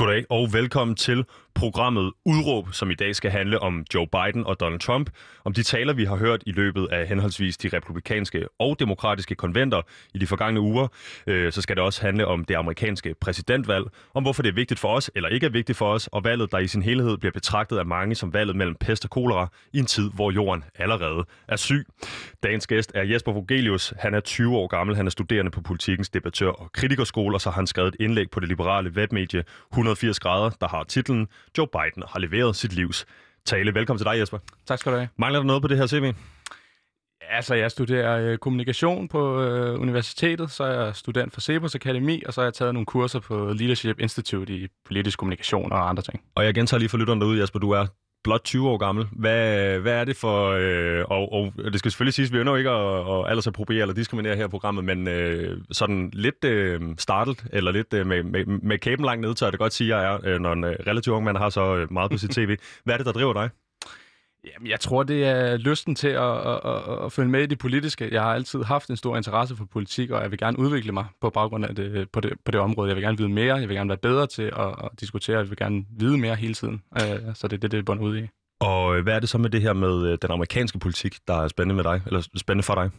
Goddag og velkommen til programmet Udråb, som i dag skal handle om Joe Biden og Donald Trump, om de taler, vi har hørt i løbet af henholdsvis de republikanske og demokratiske konventer i de forgangne uger. Øh, så skal det også handle om det amerikanske præsidentvalg, om hvorfor det er vigtigt for os eller ikke er vigtigt for os, og valget, der i sin helhed bliver betragtet af mange som valget mellem pest og kolera i en tid, hvor jorden allerede er syg. Dagens gæst er Jesper Vogelius. Han er 20 år gammel, han er studerende på politikens debattør og kritikerskole, og så har han skrevet et indlæg på det liberale webmedie 180 grader, der har titlen Joe Biden har leveret sit livs tale. Velkommen til dig, Jesper. Tak skal du have. Mangler der noget på det her CV? Altså, jeg studerer øh, kommunikation på øh, universitetet, så er jeg student for Cepos Akademi, og så har jeg taget nogle kurser på Leadership Institute i politisk kommunikation og andre ting. Og jeg gentager lige for lytteren derude, Jesper, du er blot 20 år gammel. Hvad, hvad er det for... Øh, og, og det skal selvfølgelig siges, vi ønsker ikke at, at aldersappropriere eller diskriminere her i programmet, men øh, sådan lidt øh, startet, eller lidt øh, med, med, med kæben langt ned, så er det godt sige, at jeg er, øh, når en øh, relativt ung mand har så øh, meget på sit tv. Hvad er det, der driver dig? Jamen, jeg tror, det er lysten til at, at, at, at følge med i det politiske. Jeg har altid haft en stor interesse for politik, og jeg vil gerne udvikle mig på baggrund af det, på, det, på det område. Jeg vil gerne vide mere, jeg vil gerne være bedre til at, at diskutere, jeg vil gerne vide mere hele tiden. Øh, så det er det, det bunder ud i. Og hvad er det så med det her med øh, den amerikanske politik, der er spændende med dig, eller spændende for dig?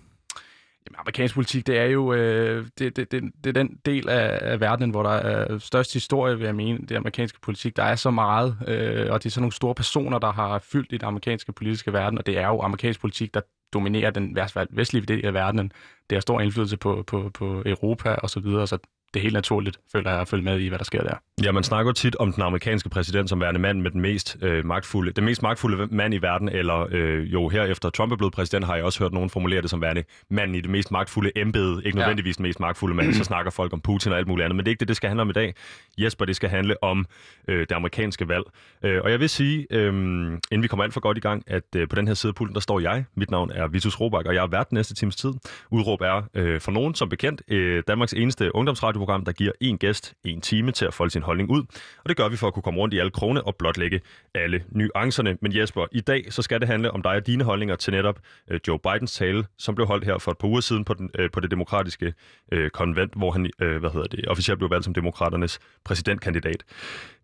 Jamen, amerikansk politik, det er jo øh, det, det, det, det er den del af, af verdenen, hvor der er størst historie, vil jeg mene, det amerikanske politik. Der er så meget, øh, og det er sådan nogle store personer, der har fyldt i den amerikanske politiske verden, og det er jo amerikansk politik, der dominerer den vestlige del af verdenen. Det har stor indflydelse på, på, på Europa og så videre, så det er helt naturligt, føler jeg, at følge med i, hvad der sker der. Ja, man snakker tit om den amerikanske præsident som værende mand med den mest øh, magtfulde, den mest magtfulde mand i verden, eller øh, jo her efter Trump er blevet præsident, har jeg også hørt nogen formulere det som værende manden i det mest magtfulde embede, ikke nødvendigvis den mest magtfulde mand, så snakker folk om Putin og alt muligt andet, men det er ikke det, det skal handle om i dag. Jesper, det skal handle om øh, det amerikanske valg. Øh, og jeg vil sige, øh, inden vi kommer alt for godt i gang, at øh, på den her side af pulten, der står jeg. Mit navn er Vitus Robak, og jeg er vært næste times tid. Udråb er øh, for nogen, som bekendt, øh, Danmarks eneste radioprogram, der giver en gæst en time til at folde sin holdning ud. Og det gør vi for at kunne komme rundt i alle krone og blotlægge alle nuancerne. Men Jesper, i dag så skal det handle om dig og dine holdninger til netop øh, Joe Bidens tale, som blev holdt her for et par uger siden på, den, øh, på det demokratiske øh, konvent, hvor han øh, hvad hedder det, officielt blev valgt som demokraternes præsidentkandidat.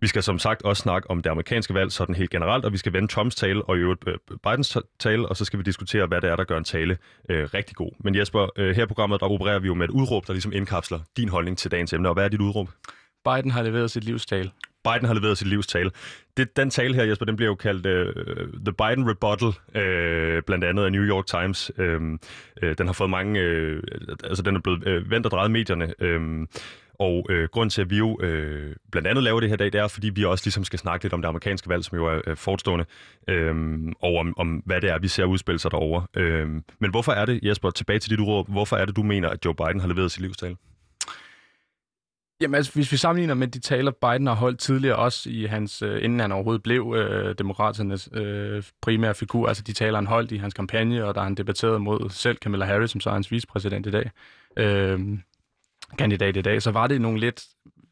Vi skal som sagt også snakke om det amerikanske valg sådan helt generelt, og vi skal vende Trumps tale og i øvrigt øh, Bidens tale, og så skal vi diskutere, hvad det er, der gør en tale øh, rigtig god. Men Jesper, øh, her i programmet, der opererer vi jo med et udråb, der ligesom indkapsler din holdning til dagens emne. Og hvad er dit udråb? Biden har leveret sit livstale. Biden har leveret sit livstale. Det, den tale her, Jesper, den bliver jo kaldt uh, The Biden Rebuttal, uh, blandt andet af New York Times. Uh, uh, den har fået mange... Uh, altså, den er blevet uh, vendt og drejet medierne. Uh, og øh, grund til, at vi jo øh, blandt andet laver det her dag, det er, fordi vi også ligesom skal snakke lidt om det amerikanske valg, som jo er øh, forestående, øh, og om, om, hvad det er, vi ser udspille sig derovre. Øh, men hvorfor er det, Jesper, tilbage til dit ord, hvorfor er det, du mener, at Joe Biden har leveret sit livstale? Jamen altså, hvis vi sammenligner med de taler, Biden har holdt tidligere, også i hans, øh, inden han overhovedet blev øh, demokraternes øh, primære figur, altså de taler, han holdt i hans kampagne, og der han debatteret mod selv Kamala Harris, som så er hans vicepræsident i dag, øh, kandidat i dag, så var det nogle lidt,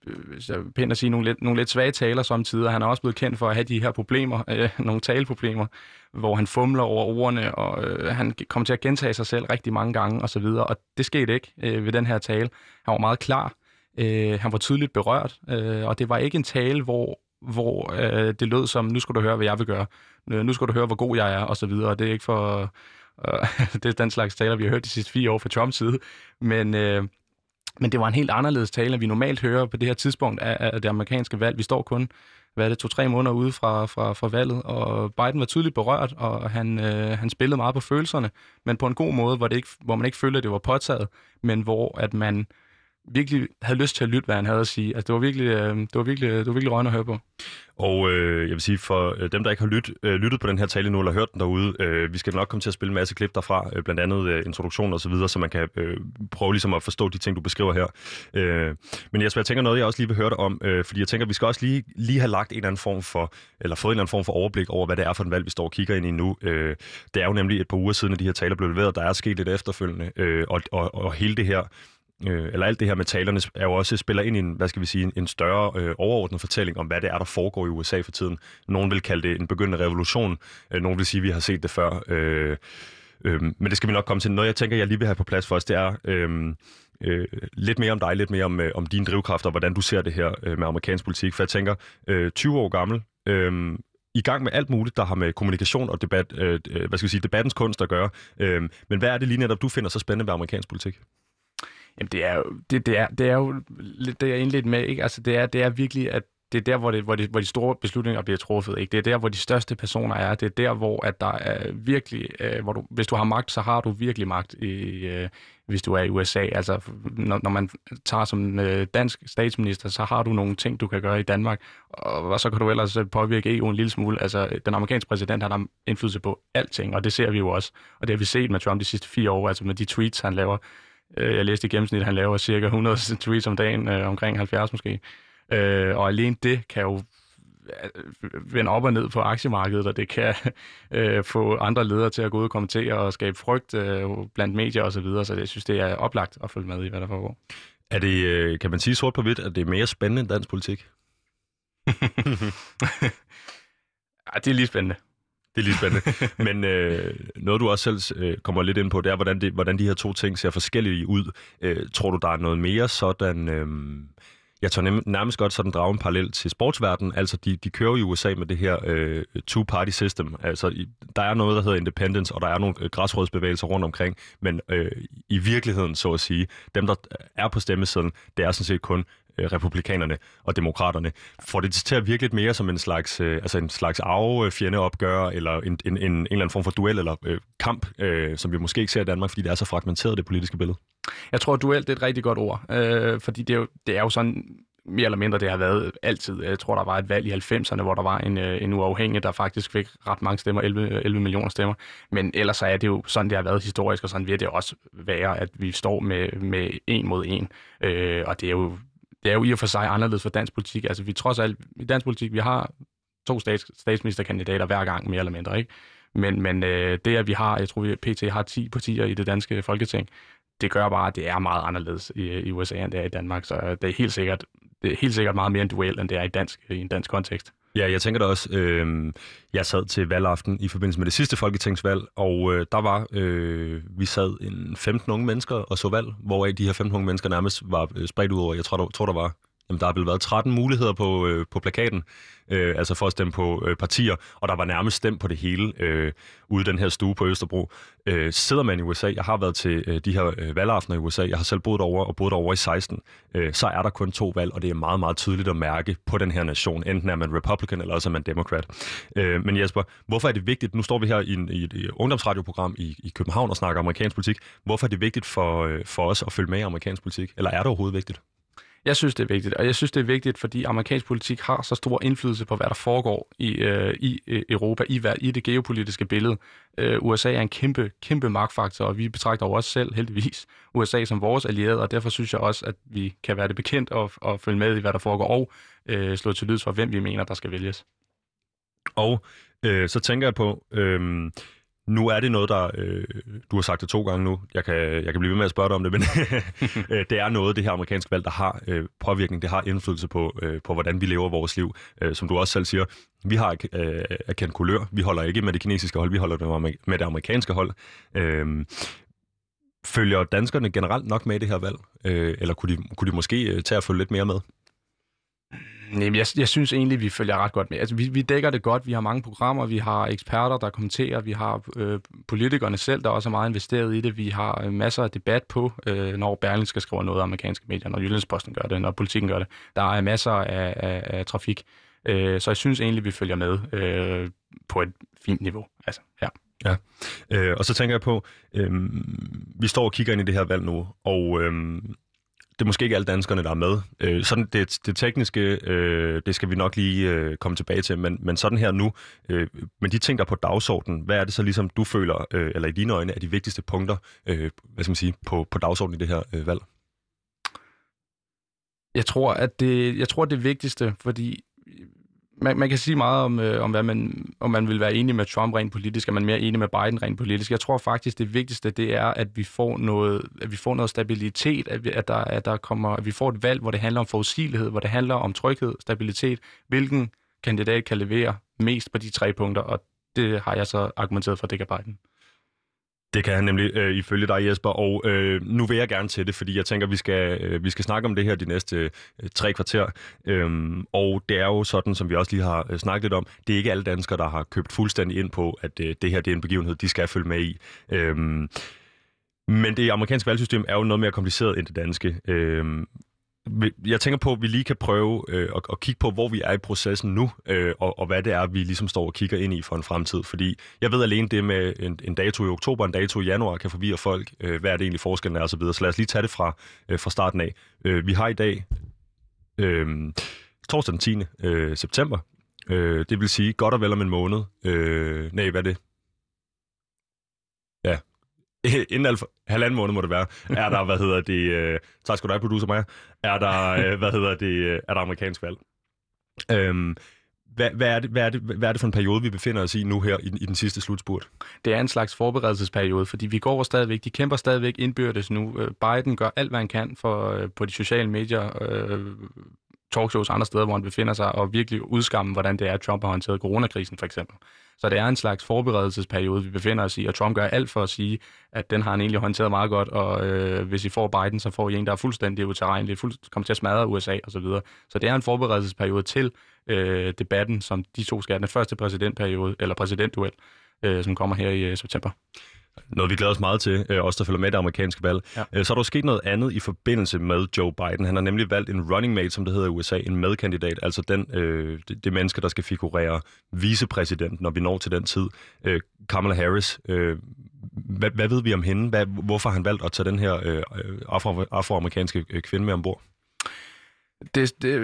øh, hvis jeg pænt at sige, nogle lidt, nogle lidt svage taler samtidig. Han er også blevet kendt for at have de her problemer, øh, nogle taleproblemer, hvor han fumler over ordene, og øh, han kommer til at gentage sig selv rigtig mange gange osv., og, og det skete ikke øh, ved den her tale. Han var meget klar, Øh, han var tydeligt berørt, øh, og det var ikke en tale, hvor, hvor øh, det lød som, nu skal du høre, hvad jeg vil gøre. Øh, nu skal du høre, hvor god jeg er, og så videre. Det er ikke for... Øh, det er den slags taler, vi har hørt de sidste fire år fra Trumps side. Men, øh, men det var en helt anderledes tale, end vi normalt hører på det her tidspunkt af, af det amerikanske valg. Vi står kun hvad er det, to-tre måneder ude fra, fra, fra valget, og Biden var tydeligt berørt, og han, øh, han spillede meget på følelserne, men på en god måde, hvor, det ikke, hvor man ikke følte, at det var påtaget, men hvor at man virkelig havde lyst til at lytte, hvad han havde at sige. Altså, det var virkelig, øh, det var virkelig, det var virkelig røgn at høre på. Og øh, jeg vil sige, for øh, dem, der ikke har lyt, øh, lyttet på den her tale nu, eller hørt den derude, øh, vi skal nok komme til at spille en masse klip derfra, øh, blandt andet øh, introduktion og så videre, så man kan øh, prøve ligesom at forstå de ting, du beskriver her. Øh, men jeg, jeg tænker noget, jeg også lige vil høre dig om, øh, fordi jeg tænker, vi skal også lige, lige have lagt en eller anden form for, eller fået en eller anden form for overblik over, hvad det er for en valg, vi står og kigger ind i nu. Øh, det er jo nemlig et par uger siden, at de her taler blev leveret, der er sket lidt efterfølgende, øh, og, og, og hele det her øh, eller alt det her med talerne, er jo også spiller ind i en, hvad skal vi sige, en større øh, overordnet fortælling om, hvad det er, der foregår i USA for tiden. Nogen vil kalde det en begyndende revolution, øh, nogen vil sige, at vi har set det før. Øh, øh, men det skal vi nok komme til. Noget, jeg tænker, jeg lige vil have på plads for os, det er, øh, øh, lidt mere om dig, lidt mere om, øh, om dine drivkræfter, hvordan du ser det her øh, med amerikansk politik. For jeg tænker, øh, 20 år gammel, øh, i gang med alt muligt, der har med kommunikation og debat, øh, øh hvad skal jeg sige, debattens kunst at gøre. Øh, men hvad er det lige netop, du finder så spændende ved amerikansk politik? Jamen, det er jo, det, det er, det er jo lidt det, jeg indledte med, ikke? Altså, det er, det er virkelig, at det er der, hvor, det, hvor, det, hvor de store beslutninger bliver truffet. Ikke? Det er der, hvor de største personer er. Det er der, hvor at der er virkelig, øh, hvor du, hvis du har magt, så har du virkelig magt, i, øh, hvis du er i USA. Altså, når, når man tager som øh, dansk statsminister, så har du nogle ting, du kan gøre i Danmark, og, og så kan du ellers øh, påvirke EU en lille smule. Altså, den amerikanske præsident har der indflydelse på alting, og det ser vi jo også. Og det har vi set med Trump de sidste fire år, altså med de tweets, han laver. Øh, jeg læste i gennemsnit, at han laver cirka 100 tweets om dagen, øh, omkring 70 måske. Øh, og alene det kan jo øh, vende op og ned på aktiemarkedet, og det kan øh, få andre ledere til at gå ud og kommentere og skabe frygt øh, blandt medier osv., så, videre, så jeg synes, det er oplagt at følge med i, hvad der foregår. Er det, øh, kan man sige sort på hvidt, at det er mere spændende end dansk politik? ja, det er lige spændende. Det er lige spændende. Men øh, noget, du også selv øh, kommer lidt ind på, det er, hvordan, det, hvordan de her to ting ser forskellige ud. Øh, tror du, der er noget mere sådan... Øh, jeg tør nærmest godt sådan drage en parallel til sportsverdenen. Altså, de, de kører i USA med det her øh, two-party system. Altså, der er noget, der hedder independence, og der er nogle øh, græsrådsbevægelser rundt omkring. Men øh, i virkeligheden, så at sige, dem, der er på stemmesedlen, det er sådan set kun Øh, republikanerne og demokraterne. Får det til at virke lidt mere som en slags, øh, altså en slags arve-fjendeopgør, eller en, en, en, en eller anden form for duel eller øh, kamp, øh, som vi måske ikke ser i Danmark, fordi det er så fragmenteret, det politiske billede? Jeg tror, at duel det er et rigtig godt ord, øh, fordi det er, jo, det er jo sådan mere eller mindre det har været altid. Jeg tror, der var et valg i 90'erne, hvor der var en, øh, en uafhængig, der faktisk fik ret mange stemmer, 11, 11 millioner stemmer. Men ellers så er det jo sådan, det har været historisk, og sådan vil det også være, at vi står med, med en mod en. Øh, og det er jo det er jo i og for sig anderledes for dansk politik. Altså vi trods alt, i dansk politik, vi har to stats, statsministerkandidater hver gang, mere eller mindre, ikke? Men, men øh, det, at vi har, jeg tror, vi PT har 10 partier i det danske folketing, det gør bare, at det er meget anderledes i, i USA, end det er i Danmark. Så øh, det er helt sikkert, det er helt sikkert meget mere en duel, end det er i, dansk, i en dansk kontekst. Ja, jeg tænker da også, øh, jeg sad til valgaften i forbindelse med det sidste folketingsvalg, og øh, der var, øh, vi sad en 15 unge mennesker og så valg, hvoraf de her 15 unge mennesker nærmest var øh, spredt ud over, jeg tror, der, tror, der var Jamen, der har vel været 13 muligheder på, øh, på plakaten, øh, altså for at stemme på øh, partier, og der var nærmest stemt på det hele øh, ude i den her stue på Østerbro. Øh, sidder man i USA, jeg har været til øh, de her øh, valgaftener i USA, jeg har selv boet over og boet over i 16, øh, så er der kun to valg, og det er meget, meget tydeligt at mærke på den her nation. Enten er man Republican, eller også er man Democrat. Øh, men Jesper, hvorfor er det vigtigt, nu står vi her i, en, i et ungdomsradioprogram i, i København og snakker amerikansk politik, hvorfor er det vigtigt for, øh, for os at følge med i amerikansk politik, eller er det overhovedet vigtigt? Jeg synes, det er vigtigt, og jeg synes, det er vigtigt, fordi amerikansk politik har så stor indflydelse på, hvad der foregår i, øh, i øh, Europa, i, i det geopolitiske billede. Øh, USA er en kæmpe, kæmpe magtfaktor, og vi betragter jo også selv, heldigvis, USA som vores allierede, og derfor synes jeg også, at vi kan være det bekendt og, og følge med i, hvad der foregår, og øh, slå til lyd for, hvem vi mener, der skal vælges. Og øh, så tænker jeg på, øh, nu er det noget, der... Øh, du har sagt det to gange nu. Jeg kan, jeg kan blive ved med at spørge dig om det, men øh, det er noget, det her amerikanske valg, der har øh, påvirkning. Det har indflydelse på, øh, på, hvordan vi lever vores liv. Øh, som du også selv siger, vi har øh, erkendt kulør. Vi holder ikke med det kinesiske hold, vi holder med det amerikanske hold. Øh, følger danskerne generelt nok med i det her valg? Øh, eller kunne de, kunne de måske øh, tage at følge lidt mere med? Jamen, jeg, jeg synes egentlig, vi følger ret godt med. Altså, vi, vi dækker det godt. Vi har mange programmer, vi har eksperter, der kommenterer, vi har øh, politikerne selv, der også er meget investeret i det. Vi har øh, masser af debat på, øh, når Berlingske skal skrive noget af amerikanske medier, når Jyllandsposten gør det, når politikken gør det. Der er masser af, af, af trafik. Øh, så jeg synes egentlig, vi følger med øh, på et fint niveau. Altså, ja. Ja, øh, og så tænker jeg på, øh, vi står og kigger ind i det her valg nu, og øh, det er måske ikke alle danskerne, der er med. Øh, sådan det, det tekniske, øh, det skal vi nok lige øh, komme tilbage til, men, men sådan her nu, øh, men de ting, der er på dagsordenen, hvad er det så ligesom, du føler, øh, eller i dine øjne, er de vigtigste punkter øh, hvad skal man sige, på, på dagsordenen i det her øh, valg? Jeg tror, at det, jeg tror, det vigtigste, fordi man, man kan sige meget om, øh, om hvad man, om man vil være enig med Trump rent politisk, er man mere enig med Biden rent politisk. Jeg tror faktisk, det vigtigste, det er, at vi får noget, at vi får noget stabilitet, at, vi, at, der, at, der kommer, at vi får et valg, hvor det handler om forudsigelighed, hvor det handler om tryghed, stabilitet. Hvilken kandidat kan levere mest på de tre punkter, og det har jeg så argumenteret for, det kan Biden. Det kan han nemlig øh, ifølge dig, Jesper, og øh, nu vil jeg gerne til det, fordi jeg tænker, vi skal øh, vi skal snakke om det her de næste øh, tre kvarter. Øhm, og det er jo sådan, som vi også lige har øh, snakket lidt om, det er ikke alle danskere, der har købt fuldstændig ind på, at øh, det her det er en begivenhed, de skal følge med i. Øhm, men det amerikanske valgsystem er jo noget mere kompliceret end det danske. Øhm, jeg tænker på, at vi lige kan prøve øh, at, at kigge på, hvor vi er i processen nu, øh, og, og hvad det er, vi ligesom står og kigger ind i for en fremtid. Fordi jeg ved alene det med en, en dato i oktober, en dato i januar, kan forvirre folk, øh, hvad er det egentlig forskellen er osv. Så, så lad os lige tage det fra, øh, fra starten af. Øh, vi har i dag øh, torsdag den 10. Øh, september. Øh, det vil sige godt og vel om en måned. Øh, nej, hvad er det? Ja, inden alfa, halvanden måned må det være, er der, hvad hedder det, øh, tak skal du have, producer mig, er der, øh, hvad hedder det, øh, er der amerikansk valg. Øhm, hvad, hvad, er det, hvad, er det, hvad er det for en periode, vi befinder os i nu her i, i den sidste slutspurt? Det er en slags forberedelsesperiode, fordi vi går stadigvæk, de kæmper stadigvæk indbyrdes nu. Øh, Biden gør alt, hvad han kan for øh, på de sociale medier, øh, talkshows andre steder, hvor han befinder sig, og virkelig udskamme, hvordan det er, at Trump har håndteret coronakrisen for eksempel. Så det er en slags forberedelsesperiode, vi befinder os i, og Trump gør alt for at sige, at den har han egentlig håndteret meget godt, og øh, hvis I får Biden, så får I en, der er fuldstændig uterrenelig, fuld, kommer til at smadre USA osv. Så, videre. så det er en forberedelsesperiode til øh, debatten, som de to skal have den første præsidentperiode, eller præsidentduel, øh, som kommer her i øh, september. Noget, vi glæder os meget til, øh, også der følger med det amerikanske valg. Ja. Øh, så er der sket noget andet i forbindelse med Joe Biden. Han har nemlig valgt en running mate, som det hedder i USA, en medkandidat, altså den, øh, det, det menneske, der skal figurere vicepræsident, når vi når til den tid. Øh, Kamala Harris, øh, hvad, hvad ved vi om hende? Hvad, hvorfor har han valgt at tage den her øh, afro, afroamerikanske øh, kvinde med ombord? Det, det,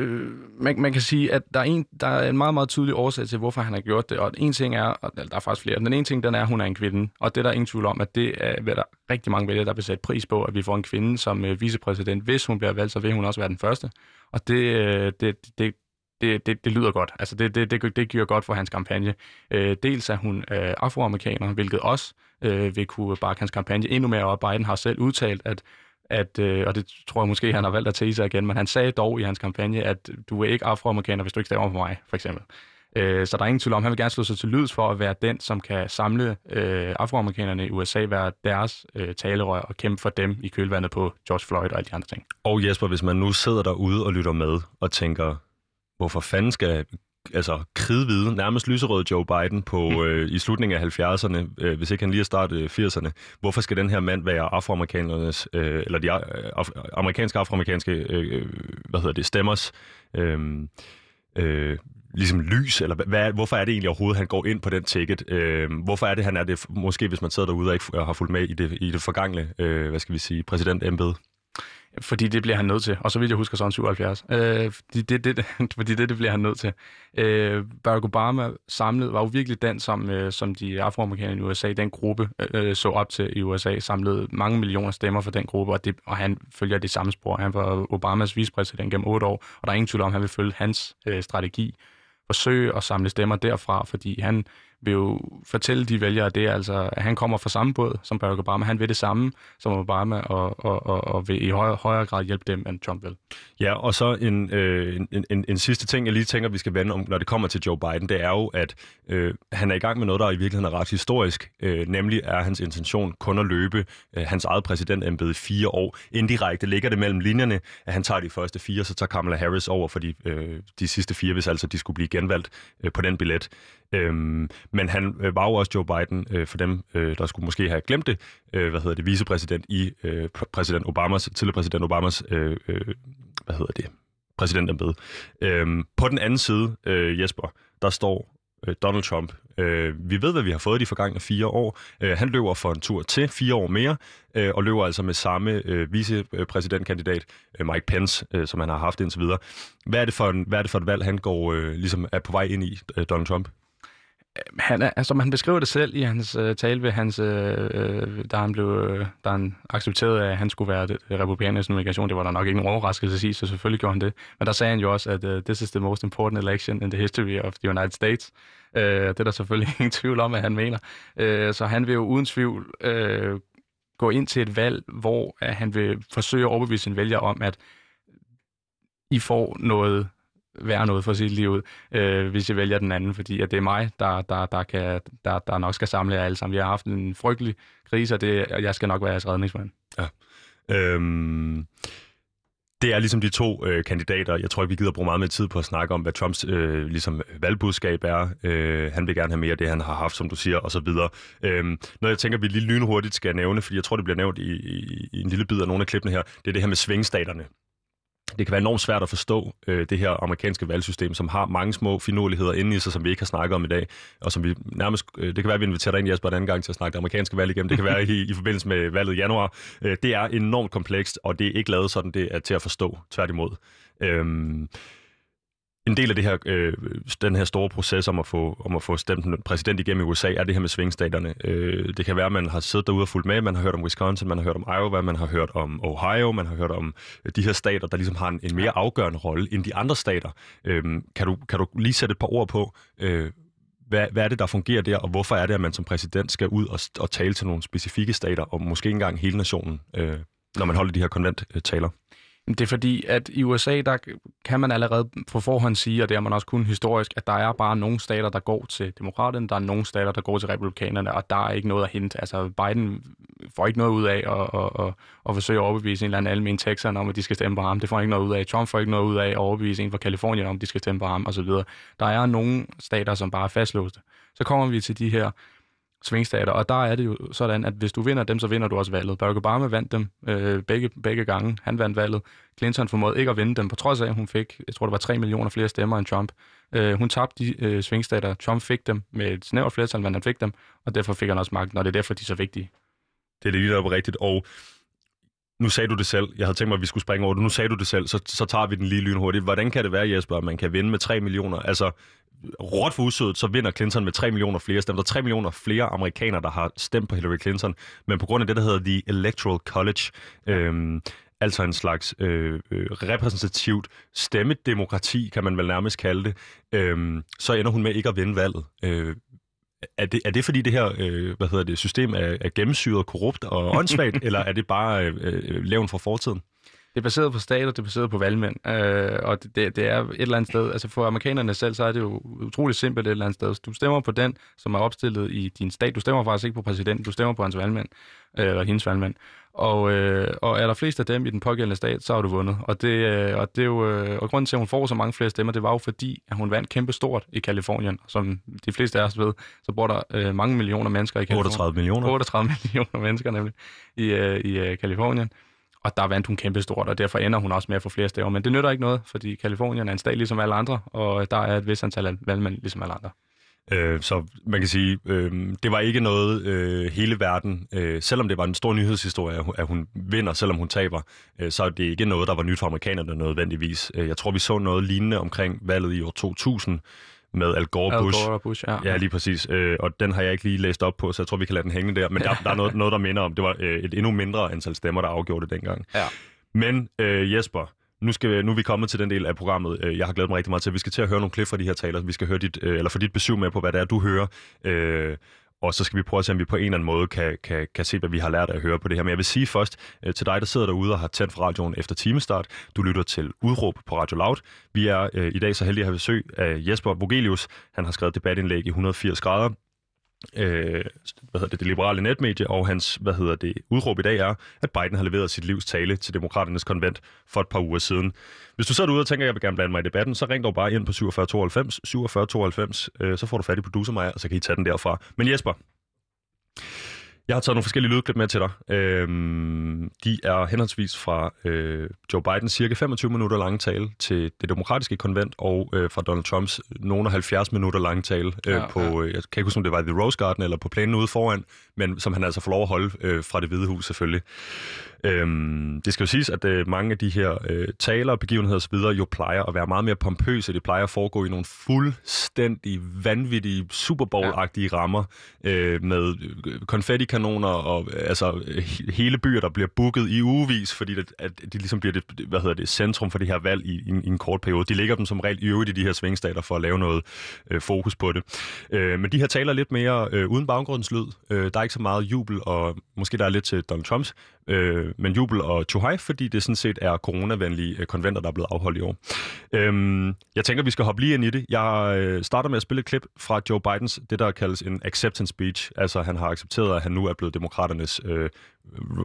man, man kan sige, at der er, en, der er en meget, meget tydelig årsag til, hvorfor han har gjort det. Og en ting er, og der er faktisk flere, den ene ting, den er, at hun er en kvinde. Og det er der ingen tvivl om, at det er, hvad der rigtig mange vælgere, der vil sætte pris på, at vi får en kvinde som øh, vicepræsident. Hvis hun bliver valgt, så vil hun også være den første. Og det, øh, det, det, det, det, det lyder godt. Altså, det, det, det, det giver godt for hans kampagne. Øh, dels er hun øh, afroamerikaner, hvilket også øh, vil kunne bakke hans kampagne endnu mere op. Biden har selv udtalt, at at, øh, og det tror jeg måske, han har valgt at tage sig igen, men han sagde dog i hans kampagne, at du er ikke afroamerikaner, hvis du ikke stemmer på mig, for eksempel. Øh, så der er ingen tvivl om, han vil gerne slå sig til lyds for at være den, som kan samle øh, afroamerikanerne i USA, være deres øh, talerør og kæmpe for dem i kølvandet på George Floyd og alle de andre ting. Og Jesper, hvis man nu sidder derude og lytter med og tænker, hvorfor fanden skal altså kridhvide, nærmest lyserød Joe Biden på mm. øh, i slutningen af 70'erne, øh, hvis ikke han lige har startet 80'erne. Hvorfor skal den her mand være afroamerikanерnes, øh, eller de øh, af, amerikanske afroamerikanske, øh, hvad hedder det, stemmers, øh, øh, ligesom lys, eller hvad, hvorfor er det egentlig overhovedet, han går ind på den ticket? Øh, hvorfor er det, han er det, måske hvis man sidder derude og ikke har fulgt med i det, i det forgangne, øh, hvad skal vi sige, præsidentembede? Fordi det bliver han nødt til. Og så vidt jeg husker, sådan 77. Øh, fordi, det, det, fordi det, det bliver han nødt til. Øh, Barack Obama samlet var jo virkelig den, som, øh, som de afroamerikanere i USA, den gruppe, øh, øh, så op til i USA, samlede mange millioner stemmer for den gruppe, og, det, og han følger det samme spor. Han var Obamas vicepræsident gennem otte år, og der er ingen tvivl om, at han vil følge hans øh, strategi. Forsøge at samle stemmer derfra, fordi han vil jo fortælle de vælgere det, altså, at han kommer fra samme båd som Barack Obama. Han vil det samme som Obama, og, og, og, og vil i højere, højere grad hjælpe dem, end Trump vil. Ja, og så en, øh, en, en, en sidste ting, jeg lige tænker, vi skal vende om, når det kommer til Joe Biden, det er jo, at øh, han er i gang med noget, der i virkeligheden er ret historisk. Øh, nemlig er hans intention kun at løbe øh, hans eget præsidentembede fire år. Indirekte ligger det mellem linjerne, at han tager de første fire, så tager Kamala Harris over for de, øh, de sidste fire, hvis altså de skulle blive genvalgt øh, på den billet. Øhm, men han øh, var jo også Joe Biden, øh, for dem, øh, der skulle måske have glemt det, øh, hvad hedder det, vicepræsident i øh, præsident Obamas, tidligere præsident Obamas, øh, øh, hvad hedder det, præsidentembede. Øh, på den anden side, øh, Jesper, der står øh, Donald Trump. Øh, vi ved, hvad vi har fået de forgangne fire år. Øh, han løber for en tur til fire år mere, øh, og løber altså med samme øh, vicepræsidentkandidat, øh, Mike Pence, øh, som han har haft indtil videre. Hvad er det for, en, hvad er det for et valg, han går øh, ligesom er på vej ind i, øh, Donald Trump? Han er, altså, han beskriver det selv i hans øh, tale ved hans, øh, øh, da han blev, øh, da han accepterede, at han skulle være det, det republikanernes nomination. Det var der nok ikke nogen overraskelse at sige, så selvfølgelig gjorde han det. Men der sagde han jo også, at uh, this is the most important election in the history of the United States. Øh, det er der selvfølgelig ingen tvivl om, at han mener. Øh, så han vil jo uden tvivl øh, gå ind til et valg, hvor at han vil forsøge at overbevise sin vælger om, at I får noget være noget for sit liv ud, øh, hvis jeg vælger den anden, fordi at det er mig, der, der, der, kan, der, der nok skal samle jer alle sammen. Jeg har haft en frygtelig krise, og, det, jeg skal nok være jeres redningsmand. Ja. Øhm, det er ligesom de to øh, kandidater. Jeg tror ikke, vi gider bruge meget mere tid på at snakke om, hvad Trumps øh, ligesom valgbudskab er. Øh, han vil gerne have mere af det, han har haft, som du siger, osv. Øh, noget, jeg tænker, vi lige lynhurtigt skal nævne, fordi jeg tror, det bliver nævnt i, i, i en lille bid af nogle af klippene her, det er det her med svingstaterne det kan være enormt svært at forstå øh, det her amerikanske valgsystem, som har mange små finurligheder inde i sig, som vi ikke har snakket om i dag, og som vi nærmest, øh, det kan være, at vi inviterer dig ind, Jesper, en anden gang til at snakke det amerikanske valg igennem. Det kan være i, i forbindelse med valget i januar. Øh, det er enormt komplekst, og det er ikke lavet sådan, det er til at forstå, tværtimod. Øh, en del af det her, øh, den her store proces om at, få, om at få stemt en præsident igennem i USA, er det her med svingstaterne. Øh, det kan være, at man har siddet derude og fulgt med, man har hørt om Wisconsin, man har hørt om Iowa, man har hørt om Ohio, man har hørt om øh, de her stater, der ligesom har en, en mere afgørende rolle end de andre stater. Øh, kan, du, kan du lige sætte et par ord på, øh, hvad, hvad er det, der fungerer der, og hvorfor er det, at man som præsident skal ud og, og tale til nogle specifikke stater, og måske engang hele nationen, øh, når man holder de her konventtaler? Øh, det er fordi, at i USA, der kan man allerede på forhånd sige, og det har man også kun historisk, at der er bare nogle stater, der går til demokraterne, der er nogle stater, der går til republikanerne, og der er ikke noget at hente. Altså, Biden får ikke noget ud af at, at, at, at forsøge at overbevise en eller anden almen texan om, at de skal stemme på ham. Det får ikke noget ud af. Trump får ikke noget ud af at overbevise en fra Kalifornien om, at de skal stemme på ham, osv. Der er nogle stater, som bare er fastlåste. Så kommer vi til de her svingstater, og der er det jo sådan, at hvis du vinder dem, så vinder du også valget. Barack Obama vandt dem øh, begge, begge gange. Han vandt valget. Clinton formåede ikke at vinde dem, på trods af, at hun fik, jeg tror, det var 3 millioner flere stemmer end Trump. Øh, hun tabte de øh, svingstater. Trump fik dem med et snævert flertal, men han fik dem, og derfor fik han også magten, og det er derfor, de er så vigtige. Det er det lige der rigtigt, og nu sagde du det selv. Jeg havde tænkt mig, at vi skulle springe over det. Nu sagde du det selv, så, så tager vi den lige lynhurtigt. Hvordan kan det være, Jesper, at man kan vinde med 3 millioner? Altså, råt for usødet, så vinder Clinton med 3 millioner flere stemmer. Der er 3 millioner flere amerikanere, der har stemt på Hillary Clinton, men på grund af det, der hedder The Electoral College, øhm, altså en slags øh, øh, repræsentativt stemmedemokrati, kan man vel nærmest kalde det, øhm, så ender hun med ikke at vinde valget. Øh, er det, er det fordi det her øh, hvad hedder det, system er, er gennemsyret, korrupt og åndssvagt, eller er det bare øh, øh, levn fra fortiden? Det er baseret på stater, det er baseret på valgmænd, øh, og det, det er et eller andet sted, altså for amerikanerne selv, så er det jo utroligt simpelt et eller andet sted. Du stemmer på den, som er opstillet i din stat. Du stemmer faktisk ikke på præsidenten, du stemmer på hans valgmænd, øh, eller hendes valgmænd. Og, øh, og er der flest af dem i den pågældende stat, så har du vundet. Og, det, øh, og, det er jo, øh, og grunden til, at hun får så mange flere stemmer, det var jo fordi, at hun vandt kæmpe stort i Kalifornien. Som de fleste af os ved, så bor der øh, mange millioner mennesker i Kalifornien. 38 millioner. 38 millioner mennesker nemlig i, øh, i øh, Kalifornien. Og der vandt hun kæmpestort, og derfor ender hun også med at få flere stemmer. Men det nytter ikke noget, fordi Kalifornien er en stat ligesom alle andre, og der er et vis antal valgmænd ligesom alle andre. Øh, så man kan sige, øh, det var ikke noget øh, hele verden, øh, selvom det var en stor nyhedshistorie, at hun vinder, selvom hun taber, øh, så er det ikke noget, der var nyt for amerikanerne nødvendigvis. Øh, jeg tror, vi så noget lignende omkring valget i år 2000, med Al Gore Al Bush. Gore Bush, ja. Ja, lige præcis. Øh, og den har jeg ikke lige læst op på, så jeg tror, vi kan lade den hænge der. Men der, der er noget, noget, der minder om, det var øh, et endnu mindre antal stemmer, der afgjorde det dengang. Ja. Men øh, Jesper, nu, skal, nu er vi kommet til den del af programmet, øh, jeg har glædet mig rigtig meget til. Vi skal til at høre nogle klip fra de her taler. Vi skal høre dit, øh, eller få dit besøg med på, hvad det er, du hører. Øh, og så skal vi prøve at se, om vi på en eller anden måde kan, kan, kan se, hvad vi har lært at høre på det her. Men jeg vil sige først øh, til dig, der sidder derude og har tændt for radioen efter timestart. Du lytter til Udråb på Radio Loud. Vi er øh, i dag så heldige at have besøg af Jesper Vogelius. Han har skrevet debatindlæg i 180 grader øh, hvad hedder det, det liberale netmedie, og hans hvad hedder det, udråb i dag er, at Biden har leveret sit livs tale til demokraternes konvent for et par uger siden. Hvis du sidder derude og tænker, at jeg vil gerne blande mig i debatten, så ring dog bare ind på 4792 4792, øh, så får du fat i producer mig, og så kan I tage den derfra. Men Jesper, jeg har taget nogle forskellige lydklip med til dig. Øhm, de er henholdsvis fra øh, Joe Bidens cirka 25 minutter lange tale til det demokratiske konvent, og øh, fra Donald Trumps nogle 70 minutter lange tale øh, ja, på, ja. Øh, jeg kan ikke huske, om det var i The Rose Garden eller på planen ude foran, men som han altså får lov at holde øh, fra det hvide hus selvfølgelig. Øhm, det skal jo siges, at øh, mange af de her øh, taler, begivenheder osv. jo plejer at være meget mere pompøse. Det plejer at foregå i nogle fuldstændig vanvittige Super Bowl-agtige ja. rammer øh, med øh, konfettikanoner og øh, altså hele byer, der bliver booket i ugevis, fordi det, at de ligesom bliver det, hvad hedder det, centrum for det her valg i, i, i en kort periode. De ligger dem som regel i øvrigt i de her svingstater for at lave noget øh, fokus på det. Øh, men de her taler lidt mere øh, uden baggrundslyd. Øh, der er ikke så meget jubel, og måske der er lidt til Donald Trumps øh, men jubel og tjuhej, fordi det sådan set er coronavenlige øh, konventer, der er blevet afholdt i år. Øhm, jeg tænker, vi skal hoppe lige ind i det. Jeg øh, starter med at spille et klip fra Joe Bidens, det der kaldes en acceptance speech. Altså, han har accepteret, at han nu er blevet demokraternes, øh,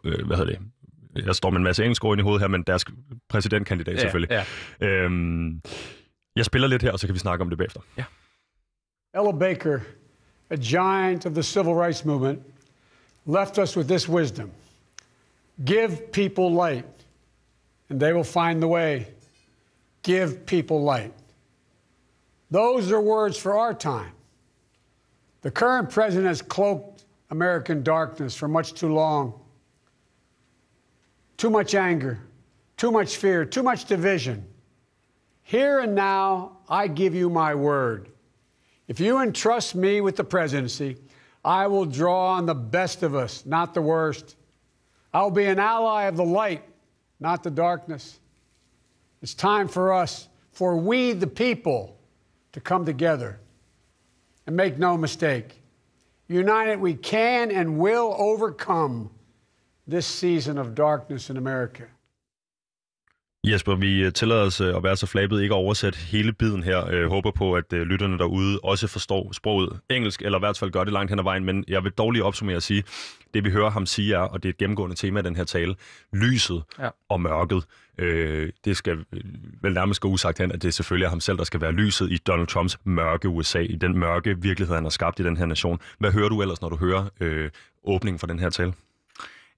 øh, hvad hedder det, jeg står med en masse engelsk ord i hovedet her, men deres præsidentkandidat ja, selvfølgelig. Ja. Øhm, jeg spiller lidt her, og så kan vi snakke om det bagefter. Ja. Ella Baker, a giant of the civil rights movement, left us with this wisdom. Give people light, and they will find the way. Give people light. Those are words for our time. The current president has cloaked American darkness for much too long. too much anger, too much fear, too much division. Here and now, I give you my word. If you entrust me with the presidency, I will draw on the best of us, not the worst. I will be an ally of the light, not the darkness. It's time for us, for we the people, to come together. And make no mistake, united we can and will overcome this season of darkness in America. Jesper, vi øh, tillader os øh, at være så flabet ikke at oversætte hele biden her. Jeg øh, håber på, at lytterne derude også forstår sproget engelsk, eller i hvert fald gør det langt hen ad vejen, men jeg vil dog lige opsummere at sige, det vi hører ham sige er, og det er et gennemgående tema i den her tale, lyset ja. og mørket. Øh, det skal vel nærmest gå usagt hen, at det selvfølgelig er ham selv, der skal være lyset i Donald Trumps mørke USA, i den mørke virkelighed, han har skabt i den her nation. Hvad hører du ellers, når du hører øh, åbningen for den her tale?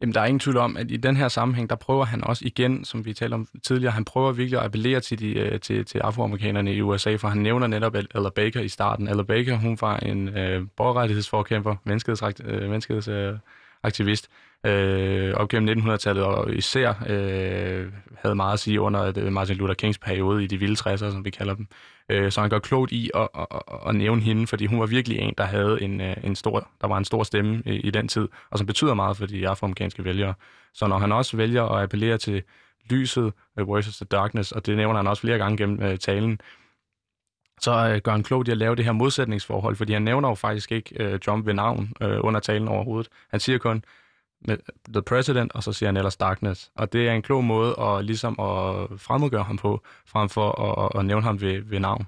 Jamen, der er ingen tvivl om, at i den her sammenhæng, der prøver han også igen, som vi talte om tidligere, han prøver virkelig at appellere til, de, øh, til, til afroamerikanerne i USA, for han nævner netop Ella Baker i starten. Ella Baker, hun var en øh, borgerrettighedsforkæmper, menneskehedsaktivist, øh, øh øh, op gennem 1900-tallet, og især øh, havde meget at sige under øh, Martin Luther Kings periode i de vilde 60'er, som vi kalder dem. Øh, så han gør klogt i at, at, at, at nævne hende, fordi hun var virkelig en, der havde en, øh, en stor, der var en stor stemme i, i den tid, og som betyder meget for de afroamerikanske vælgere. Så når han også vælger at appellere til lyset øh, uh, versus the darkness, og det nævner han også flere gange gennem uh, talen, så øh, gør han klogt i at lave det her modsætningsforhold, fordi han nævner jo faktisk ikke øh, Trump ved navn øh, under talen overhovedet. Han siger kun, med The President, og så siger han ellers Darkness. Og det er en klog måde at, ligesom at fremmedgøre ham på, frem for at, at nævne ham ved, ved navn.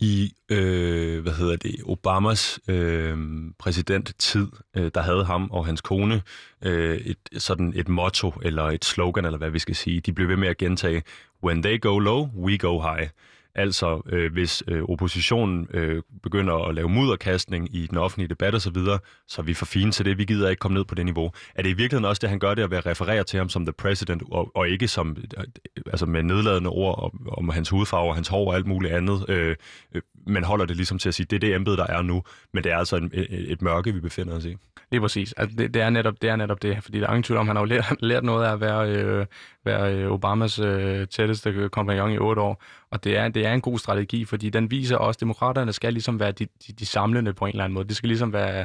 I, øh, hvad hedder det, Obamas øh, præsidenttid, øh, der havde ham og hans kone øh, et, sådan et motto, eller et slogan, eller hvad vi skal sige. De blev ved med at gentage, when they go low, we go high. Altså, øh, hvis øh, oppositionen øh, begynder at lave mudderkastning i den offentlige debat osv., så, så er vi for fine til det. Vi gider ikke komme ned på det niveau. Er det i virkeligheden også det, han gør det, at være refereret til ham som the president, og, og ikke som øh, altså med nedladende ord om, om hans hudfarve, hans hår og alt muligt andet, øh, øh, men holder det ligesom til at sige, det er det embede, der er nu, men det er altså et, et, øh, øh, et mørke, vi befinder os i. Det er præcis. Altså, det, det, er netop, det er netop det, fordi der er ingen tvivl om, han har jo lært, lært noget af at være, øh, være øh, Obamas øh, tætteste øh, kompagnon i otte år, og det er, det er en god strategi, fordi den viser også, at demokraterne skal ligesom være de, de, de samlende på en eller anden måde. Det skal ligesom være,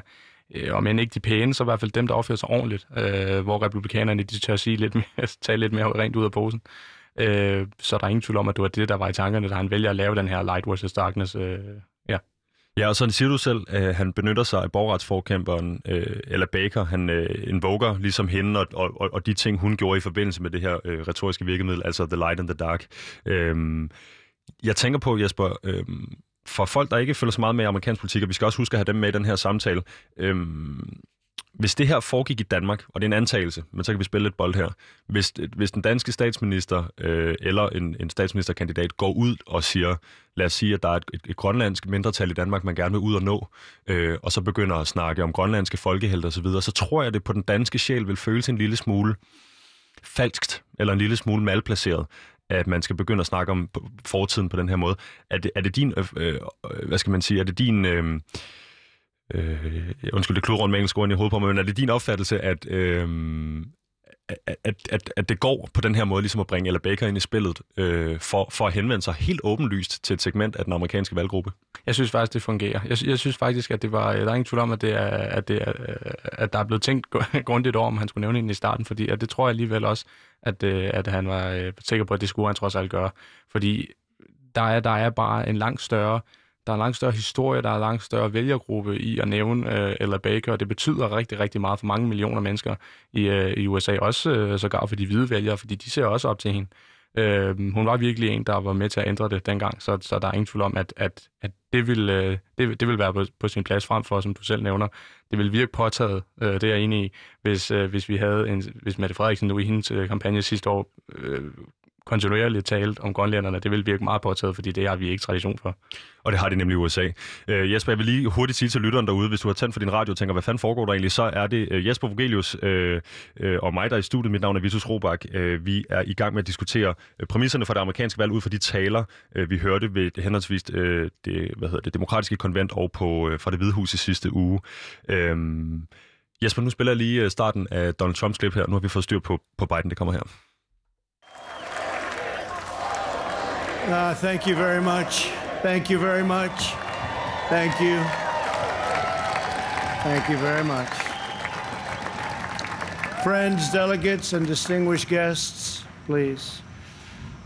øh, om end ikke de pæne, så i hvert fald dem, der opfører sig ordentligt, øh, hvor republikanerne de tør sige lidt mere, tage lidt mere rent ud af posen. Øh, så der er ingen tvivl om, at det var det, der var i tankerne, da han vælger at lave den her light versus darkness. Øh, ja. Ja, og sådan siger du selv, at han benytter sig af borgerretsforkæmperen, øh, eller Baker, han øh, invoker ligesom hende, og, og, og de ting, hun gjorde i forbindelse med det her øh, retoriske virkemiddel, altså The Light and the Dark. Øh, jeg tænker på, Jesper, øh, for folk, der ikke følger så meget med amerikansk politik, og vi skal også huske at have dem med i den her samtale, øh, hvis det her foregik i Danmark, og det er en antagelse, men så kan vi spille lidt bold her. Hvis, hvis den danske statsminister øh, eller en, en statsministerkandidat går ud og siger, lad os sige, at der er et, et, et grønlandsk mindretal i Danmark, man gerne vil ud og nå, øh, og så begynder at snakke om grønlandske folkehelt og så videre, så tror jeg, at det på den danske sjæl vil føles en lille smule falskt, eller en lille smule malplaceret, at man skal begynde at snakke om fortiden på den her måde. Er det, er det din, øh, øh, hvad skal man sige, er det din... Øh, øh, undskyld, det kludrer rundt med engelsk ord i hovedet på mig, men er det din opfattelse, at, øh, at, at, at det går på den her måde, ligesom at bringe Ella Baker ind i spillet, øh, for, for at henvende sig helt åbenlyst til et segment af den amerikanske valggruppe? Jeg synes faktisk, det fungerer. Jeg, jeg synes faktisk, at det var, der er ingen tvivl om, at, det er, at, det er, at der er blevet tænkt grundigt over, om han skulle nævne hende i starten, fordi at det tror jeg alligevel også, at, øh, at han var øh, sikker på, at det skulle han trods alt gøre. Fordi der er, der er bare en langt større der er en langt større historie, der er en langt større vælgergruppe i at nævne øh, Ella Baker, og det betyder rigtig, rigtig meget for mange millioner mennesker i, øh, i USA, også øh, sågar for de hvide vælgere, fordi de ser også op til hende. Øh, hun var virkelig en, der var med til at ændre det dengang, så, så der er ingen tvivl om, at, at, at det, vil, øh, det, det vil være på, på sin plads frem for, som du selv nævner. Det vil virke påtaget, øh, det er jeg enig i, hvis, øh, hvis vi havde en, hvis Mette Frederiksen nu i hendes øh, kampagne sidste år øh, kontinuerligt talt om grønlænderne, det vil virke meget påtaget, fordi det har vi ikke tradition for. Og det har de nemlig i USA. Øh, Jesper, jeg vil lige hurtigt sige til lytteren derude, hvis du har tændt for din radio og tænker, hvad fanden foregår der egentlig, så er det øh, Jesper Vogelius øh, øh, og mig, der er i studiet. Mit navn er Vitus Robak. Øh, vi er i gang med at diskutere øh, præmisserne for det amerikanske valg ud fra de taler, øh, vi hørte ved henholdsvis øh, det, hvad hedder det demokratiske konvent og på, øh, fra det hvide hus i sidste uge. Øh, Jesper, nu spiller jeg lige starten af Donald Trumps klip her. Nu har vi fået styr på, på Biden. Det kommer her. Uh, thank you very much. Thank you very much. Thank you. Thank you very much. Friends, delegates, and distinguished guests, please.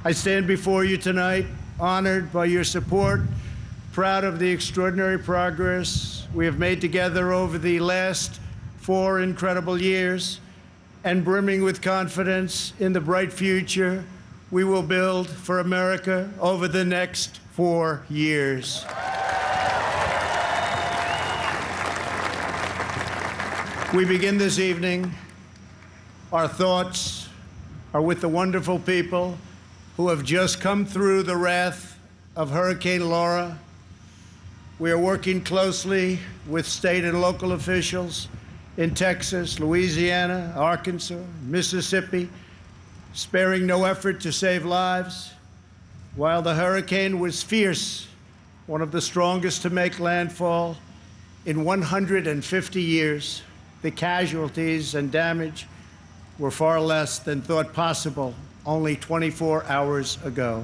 I stand before you tonight honored by your support, proud of the extraordinary progress we have made together over the last four incredible years, and brimming with confidence in the bright future we will build for America over the next four years. We begin this evening. Our thoughts are with the wonderful people who have just come through the wrath of Hurricane Laura. We are working closely with state and local officials in Texas, Louisiana, Arkansas, Mississippi, sparing no effort to save lives. While the hurricane was fierce, one of the strongest to make landfall in 150 years, the casualties and damage were far less than thought possible only 24 hours ago.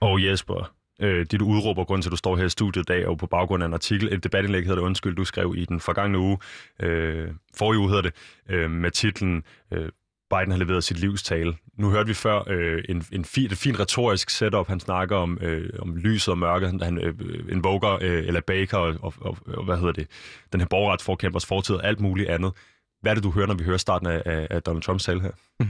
Oh, Jesper, øh, dit udråb og grund til, at du står her i studiet i dag, og på baggrund af en artikel, et debatindlæg hedder det, undskyld, du skrev i den forgangne uge, øh, forrige uge hedder det, øh, med titlen øh, Biden har leveret sit livstale. Nu hørte vi før øh, en, en fin, et fint retorisk setup. Han snakker om, øh, om lyset og mørket. Han øh, invoker øh, eller Baker og, og, og, og, hvad hedder det, den her borgerretsforkæmpers fortid og alt muligt andet. Hvad er det, du hører, når vi hører starten af, af Donald Trumps tale her?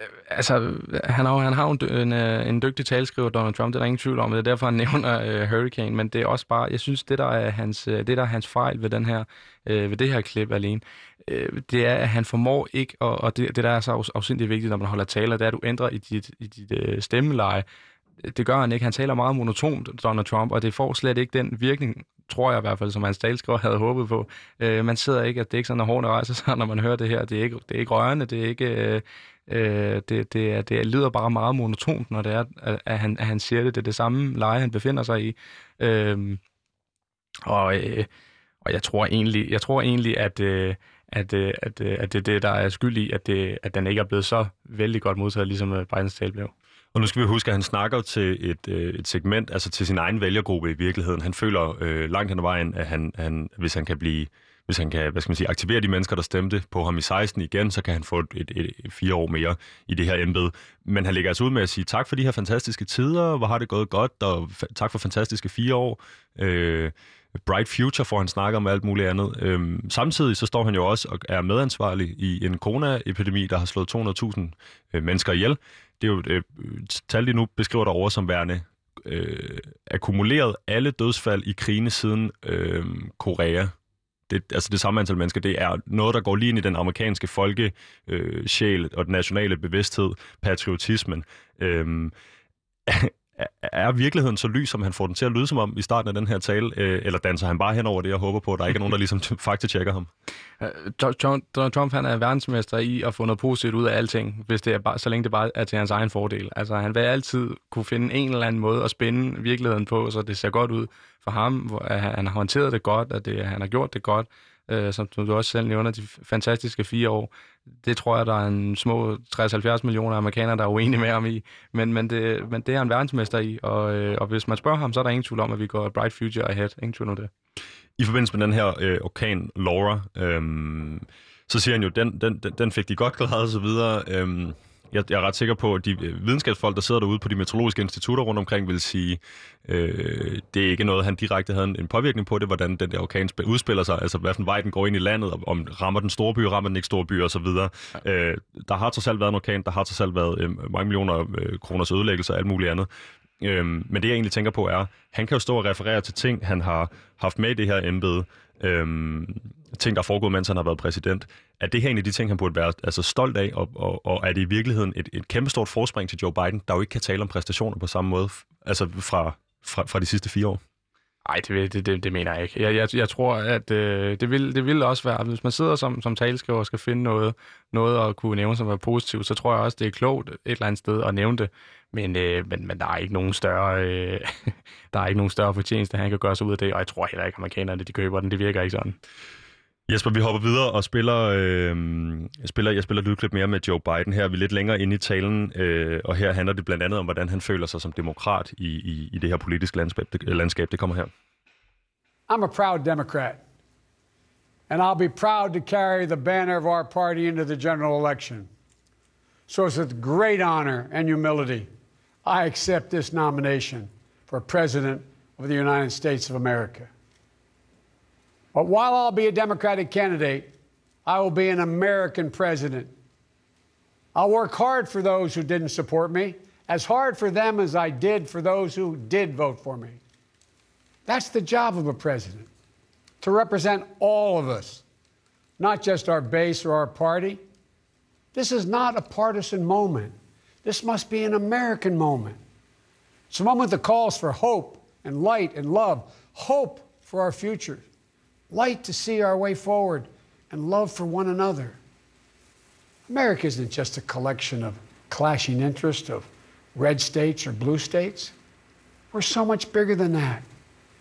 Øh, altså, han har, han har en, en, øh, en dygtig talskriver, Donald Trump, det er der ingen tvivl om, det er derfor, han nævner uh, Hurricane, men det er også bare, jeg synes, det der er hans, det der er hans fejl ved, den her, uh, ved det her klip alene, uh, det er, at han formår ikke, og, og det, det der er så afsindigt vigtigt, når man holder taler, det er, at du ændrer i dit, i dit uh, stemmeleje. Det gør han ikke. Han taler meget monotont, Donald Trump, og det får slet ikke den virkning, tror jeg i hvert fald, som hans talskriver havde håbet på. Uh, man sidder ikke, at det er ikke sådan, at hårene rejser sig, når man hører det her. Det er ikke, det er ikke rørende, det er ikke... Uh, Øh, det, det, er, det lyder bare meget monotont, når det er, at, at, han, at han siger det. Det er det samme leje, han befinder sig i. Øh, og, øh, og jeg tror egentlig, jeg tror egentlig at, øh, at, øh, at, øh, at det er det, der er skyld i, at, det, at den ikke er blevet så vældig godt modtaget, ligesom øh, Bidens tale blev. Og nu skal vi huske, at han snakker til et, øh, et segment, altså til sin egen vælgergruppe i virkeligheden. Han føler øh, langt hen ad vejen, at han, han, hvis han kan blive hvis han kan hvad skal man sige, aktivere de mennesker, der stemte på ham i 16 igen, så kan han få et, et, et, et fire år mere i det her embede. Men han lægger altså ud med at sige tak for de her fantastiske tider, hvor har det gået godt, og tak for fantastiske fire år. Øh, Bright Future får han snakker om alt muligt andet. Øhm, samtidig så står han jo også og er medansvarlig i en coronaepidemi, der har slået 200.000 øh, mennesker ihjel. Det er jo øh, tal, de nu beskriver derovre som værende øh, akkumuleret alle dødsfald i krigene siden øh, Korea det, altså det samme antal mennesker, det er noget, der går lige ind i den amerikanske folke øh, sjæl og den nationale bevidsthed, patriotismen. Øhm, er virkeligheden så lys, som han får den til at lyde som om i starten af den her tale, øh, eller danser han bare hen over det og håber på, at der ikke er nogen, der ligesom faktatjekker ham? Øh, Donald Trump han er verdensmester i at få noget positivt ud af alting, hvis det er bare, så længe det bare er til hans egen fordel. Altså han vil altid kunne finde en eller anden måde at spænde virkeligheden på, så det ser godt ud for ham, hvor han har håndteret det godt, at det, han har gjort det godt, øh, som, som du også selv nævner, de fantastiske fire år. Det tror jeg, der er en små 60-70 millioner amerikanere, der er uenige med ham i. Men, men, det, men det er en verdensmester i, og, øh, og hvis man spørger ham, så er der ingen tvivl om, at vi går bright future ahead. Ingen tvivl om det. I forbindelse med den her øh, orkan Laura, øh, så siger han jo, den, den, den fik de godt klaret og så videre. Øh, jeg, jeg er ret sikker på, at de øh, videnskabsfolk, der sidder derude på de meteorologiske institutter rundt omkring, vil sige, øh, det er ikke noget, han direkte havde en, påvirkning på det, hvordan den der orkan udspiller sig, altså hvilken vej den går ind i landet, om rammer den store by, rammer den ikke store by osv. Ja. Øh, der har trods alt været en orkan, der har trods alt været øh, mange millioner øh, kroners ødelæggelse og alt muligt andet. Øhm, men det, jeg egentlig tænker på, er, han kan jo stå og referere til ting, han har haft med i det her embede, øhm, ting, der er foregået, mens han har været præsident. Er det her en af de ting, han burde være altså, stolt af, og, og, og er det i virkeligheden et, et kæmpestort forspring til Joe Biden, der jo ikke kan tale om præstationer på samme måde, altså fra, fra, fra de sidste fire år? Nej, det, det, det, det mener jeg ikke. Jeg, jeg, jeg tror, at øh, det, vil, det vil også være, hvis man sidder som, som taleskriver og skal finde noget, noget at kunne nævne, som er positivt, så tror jeg også, det er klogt et eller andet sted at nævne det. Men, øh, men, men der er ikke nogen større, øh, der er ikke nogen større fortjeneste, han kan gøre sig ud af det, og jeg tror heller ikke, at amerikanerne de køber den. Det virker ikke sådan. Jesper, vi hopper videre og spiller, øh, jeg spiller, jeg spiller lydklip mere med Joe Biden her. Vi er lidt længere inde i talen, øh, og her handler det blandt andet om, hvordan han føler sig som demokrat i, i, i det her politiske landskab. Det, landskab. Det kommer her. I'm a proud Democrat, and I'll be proud to carry the banner of our party into the general election. So it's with great honor and humility I accept this nomination for President of the United States of America. But while I'll be a Democratic candidate, I will be an American president. I'll work hard for those who didn't support me, as hard for them as I did for those who did vote for me. That's the job of a president, to represent all of us, not just our base or our party. This is not a partisan moment. This must be an American moment. It's a moment that calls for hope and light and love, hope for our future light to see our way forward, and love for one another. America isn't just a collection of clashing interests of red states or blue states. We're so much bigger than that.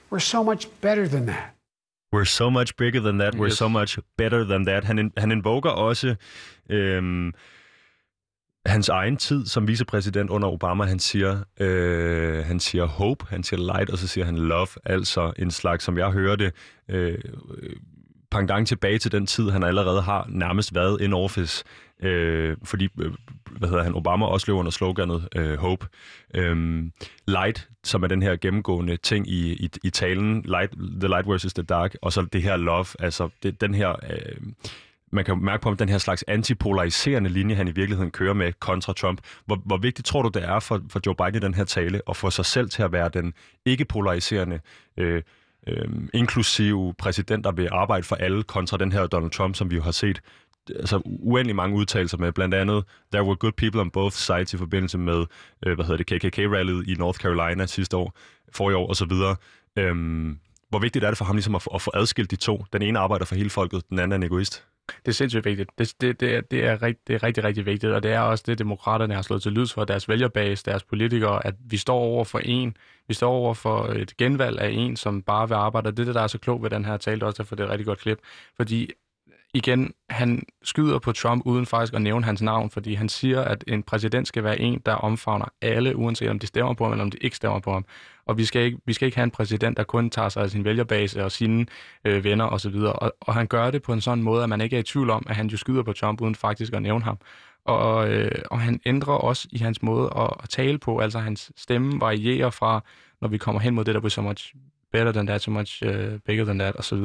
We're so much better than that. We're so much bigger than that. We're yes. so much better than that. Han, han invoker også øhm, hans egen tid som vicepræsident under Obama. Han siger, øh, han siger hope, han siger light, og så siger han love. Altså en slags, som jeg hørte, øh, øh pangdang tilbage til den tid, han allerede har nærmest været in office. Øh, fordi, øh, hvad hedder han, Obama også løber under sloganet øh, Hope. Øh, light, som er den her gennemgående ting i, i, i talen, light, the light versus the dark, og så det her love, altså det, den her... Øh, man kan mærke på, om den her slags antipolariserende linje, han i virkeligheden kører med kontra Trump. Hvor, hvor vigtigt tror du, det er for, for Joe Biden i den her tale at få sig selv til at være den ikke-polariserende, øh, øh, inklusive præsident, der vil arbejde for alle, kontra den her Donald Trump, som vi jo har set altså uendelig mange udtalelser med, blandt andet, there were good people on both sides i forbindelse med, øh, hvad hedder det, KKK-rallyet i North Carolina sidste år, for i år osv. Øhm, hvor vigtigt er det for ham ligesom at at få adskilt de to? Den ene arbejder for hele folket, den anden er en egoist. Det er sindssygt vigtigt. Det, det, det, er, det, er, rigt, det er rigtig, rigtig vigtigt, og det er også det, demokraterne har slået til lyd for deres vælgerbase, deres politikere, at vi står over for en, vi står over for et genvalg af en, som bare vil arbejde, og det er det, der er så klogt ved den her tale, også derfor det er et rigtig godt klip, fordi igen, han skyder på Trump uden faktisk at nævne hans navn, fordi han siger, at en præsident skal være en, der omfavner alle, uanset om de stemmer på ham, eller om de ikke stemmer på ham. Og vi skal ikke, vi skal ikke have en præsident, der kun tager sig af sin vælgerbase og sine øh, venner osv. Og, og han gør det på en sådan måde, at man ikke er i tvivl om, at han jo skyder på Trump, uden faktisk at nævne ham. Og, øh, og han ændrer også i hans måde at, at tale på, altså hans stemme varierer fra, når vi kommer hen mod det, der bliver so much better than that, so much uh, bigger than that, osv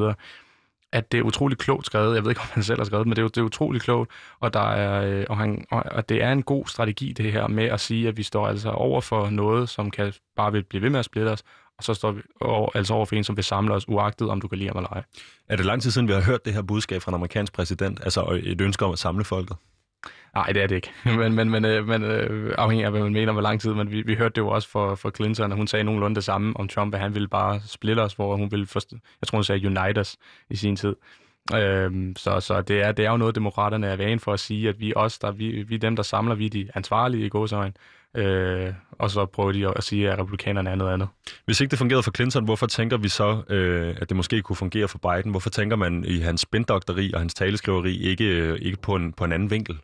at det er utrolig klogt skrevet. Jeg ved ikke, om han selv har skrevet men det er, det er utrolig klogt, og, der er, øh, og, han, og det er en god strategi, det her med at sige, at vi står altså over for noget, som kan bare vil blive ved med at splitte os, og så står vi over, altså over for en, som vil samle os, uagtet om du kan lide ham eller ej. Er det lang tid siden, vi har hørt det her budskab fra en amerikansk præsident, altså et ønske om at samle folket? Nej, det er det ikke. men men, men, øh, men øh, afhængig af, hvad man mener, hvor lang tid. Men vi, vi hørte det jo også for, fra Clinton, og hun sagde nogenlunde det samme om Trump, at han ville bare splitte os, hvor hun ville, forst- jeg tror hun sagde unite os i sin tid. Øhm, så så det, er, det er jo noget, demokraterne er vane for at sige, at vi os, der, vi, vi dem, der samler, vi er de ansvarlige i godsøjen. Øh, og så prøver de at sige, at republikanerne er noget andet. Hvis ikke det fungerede for Clinton, hvorfor tænker vi så, øh, at det måske kunne fungere for Biden? Hvorfor tænker man i hans spindokteri og hans taleskriveri ikke, øh, ikke på, en, på en anden vinkel?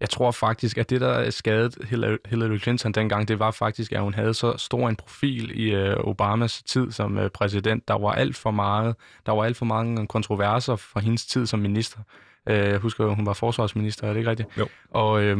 Jeg tror faktisk, at det, der skadede Hillary Clinton dengang, det var faktisk, at hun havde så stor en profil i uh, Obamas tid som uh, præsident. Der var alt for meget, der var alt for mange kontroverser fra hendes tid som minister. Uh, jeg husker, hun var forsvarsminister, er det ikke rigtigt? Jo. Og, uh,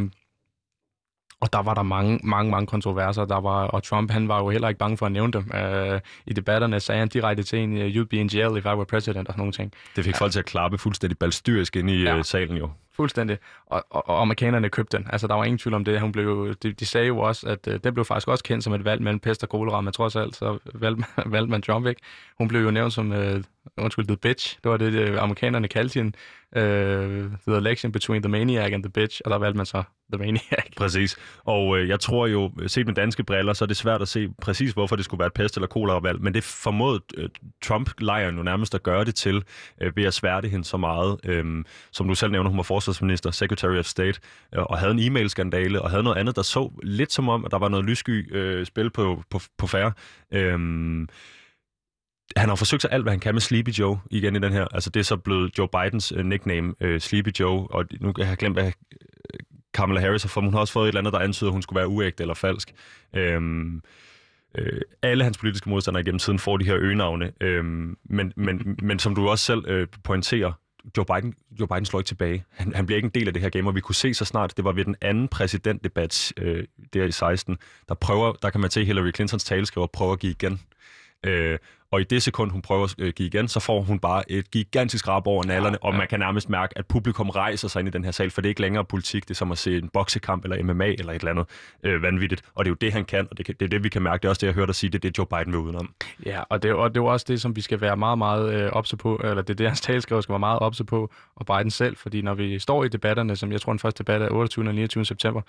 Og der var der mange, mange, mange kontroverser. Der var, og Trump, han var jo heller ikke bange for at nævne dem. Uh, I debatterne sagde han direkte til en, you'd be in jail if I were president, og sådan nogle ting. Det fik ja. folk til at klappe fuldstændig balstyrisk ind i ja. salen jo. Fuldstændig. Og, og, og amerikanerne købte den. Altså, der var ingen tvivl om det. Hun blev, de, de sagde jo også, at øh, den blev faktisk også kendt som et valg mellem pest og kolera, men trods alt, så valgte, valgte man Trump ikke. Hun blev jo nævnt som, øh, undskyld, the bitch. Det var det, det amerikanerne kaldte hende. Uh, the election between the maniac and the bitch, og der valgte man så The Maniac. Præcis. Og øh, jeg tror jo, set med danske briller, så er det svært at se præcis, hvorfor det skulle være et pest- eller koleravalg, men det formåede øh, Trump-lejren jo nærmest at gøre det til, øh, ved at sværte hende så meget. Øh, som du selv nævner, hun var forsvarsminister, Secretary of State, øh, og havde en e-mail-skandale, og havde noget andet, der så lidt som om, at der var noget lyssky øh, spil på, på, på færre. Øh, han har forsøgt sig alt, hvad han kan med Sleepy Joe igen i den her. Altså det er så blevet Joe Bidens øh, nickname, øh, Sleepy Joe, og nu kan jeg glemt, hvad øh, Kamala Harris har fået. Hun har også fået et eller andet, der antyder, at hun skulle være uægte eller falsk. Øhm, øh, alle hans politiske modstandere gennem tiden får de her øgenavne. Øhm, men, men, men som du også selv øh, pointerer, Joe Biden, Joe Biden slår ikke tilbage. Han, han bliver ikke en del af det her game, og vi kunne se så snart, det var ved den anden præsidentdebat øh, der i 16, der prøver, der kan man se Hillary Clintons taleskriver prøve at give igen. Øh, og i det sekund, hun prøver at øh, give igen, så får hun bare et gigantisk rap over nallerne, ja, ja. og man kan nærmest mærke, at publikum rejser sig ind i den her sal, for det er ikke længere politik, det er som at se en boksekamp eller MMA eller et eller andet øh, vanvittigt. Og det er jo det, han kan, og det, det er det, vi kan mærke. Det er også det, jeg hørte dig sige, det er det, Joe Biden vil udenom. Ja, og det, og det er også det, som vi skal være meget, meget øh, opse på, eller det er det, hans talskriver skal være meget opse på, og Biden selv, fordi når vi står i debatterne, som jeg tror, den første debat er 28. og 29. september,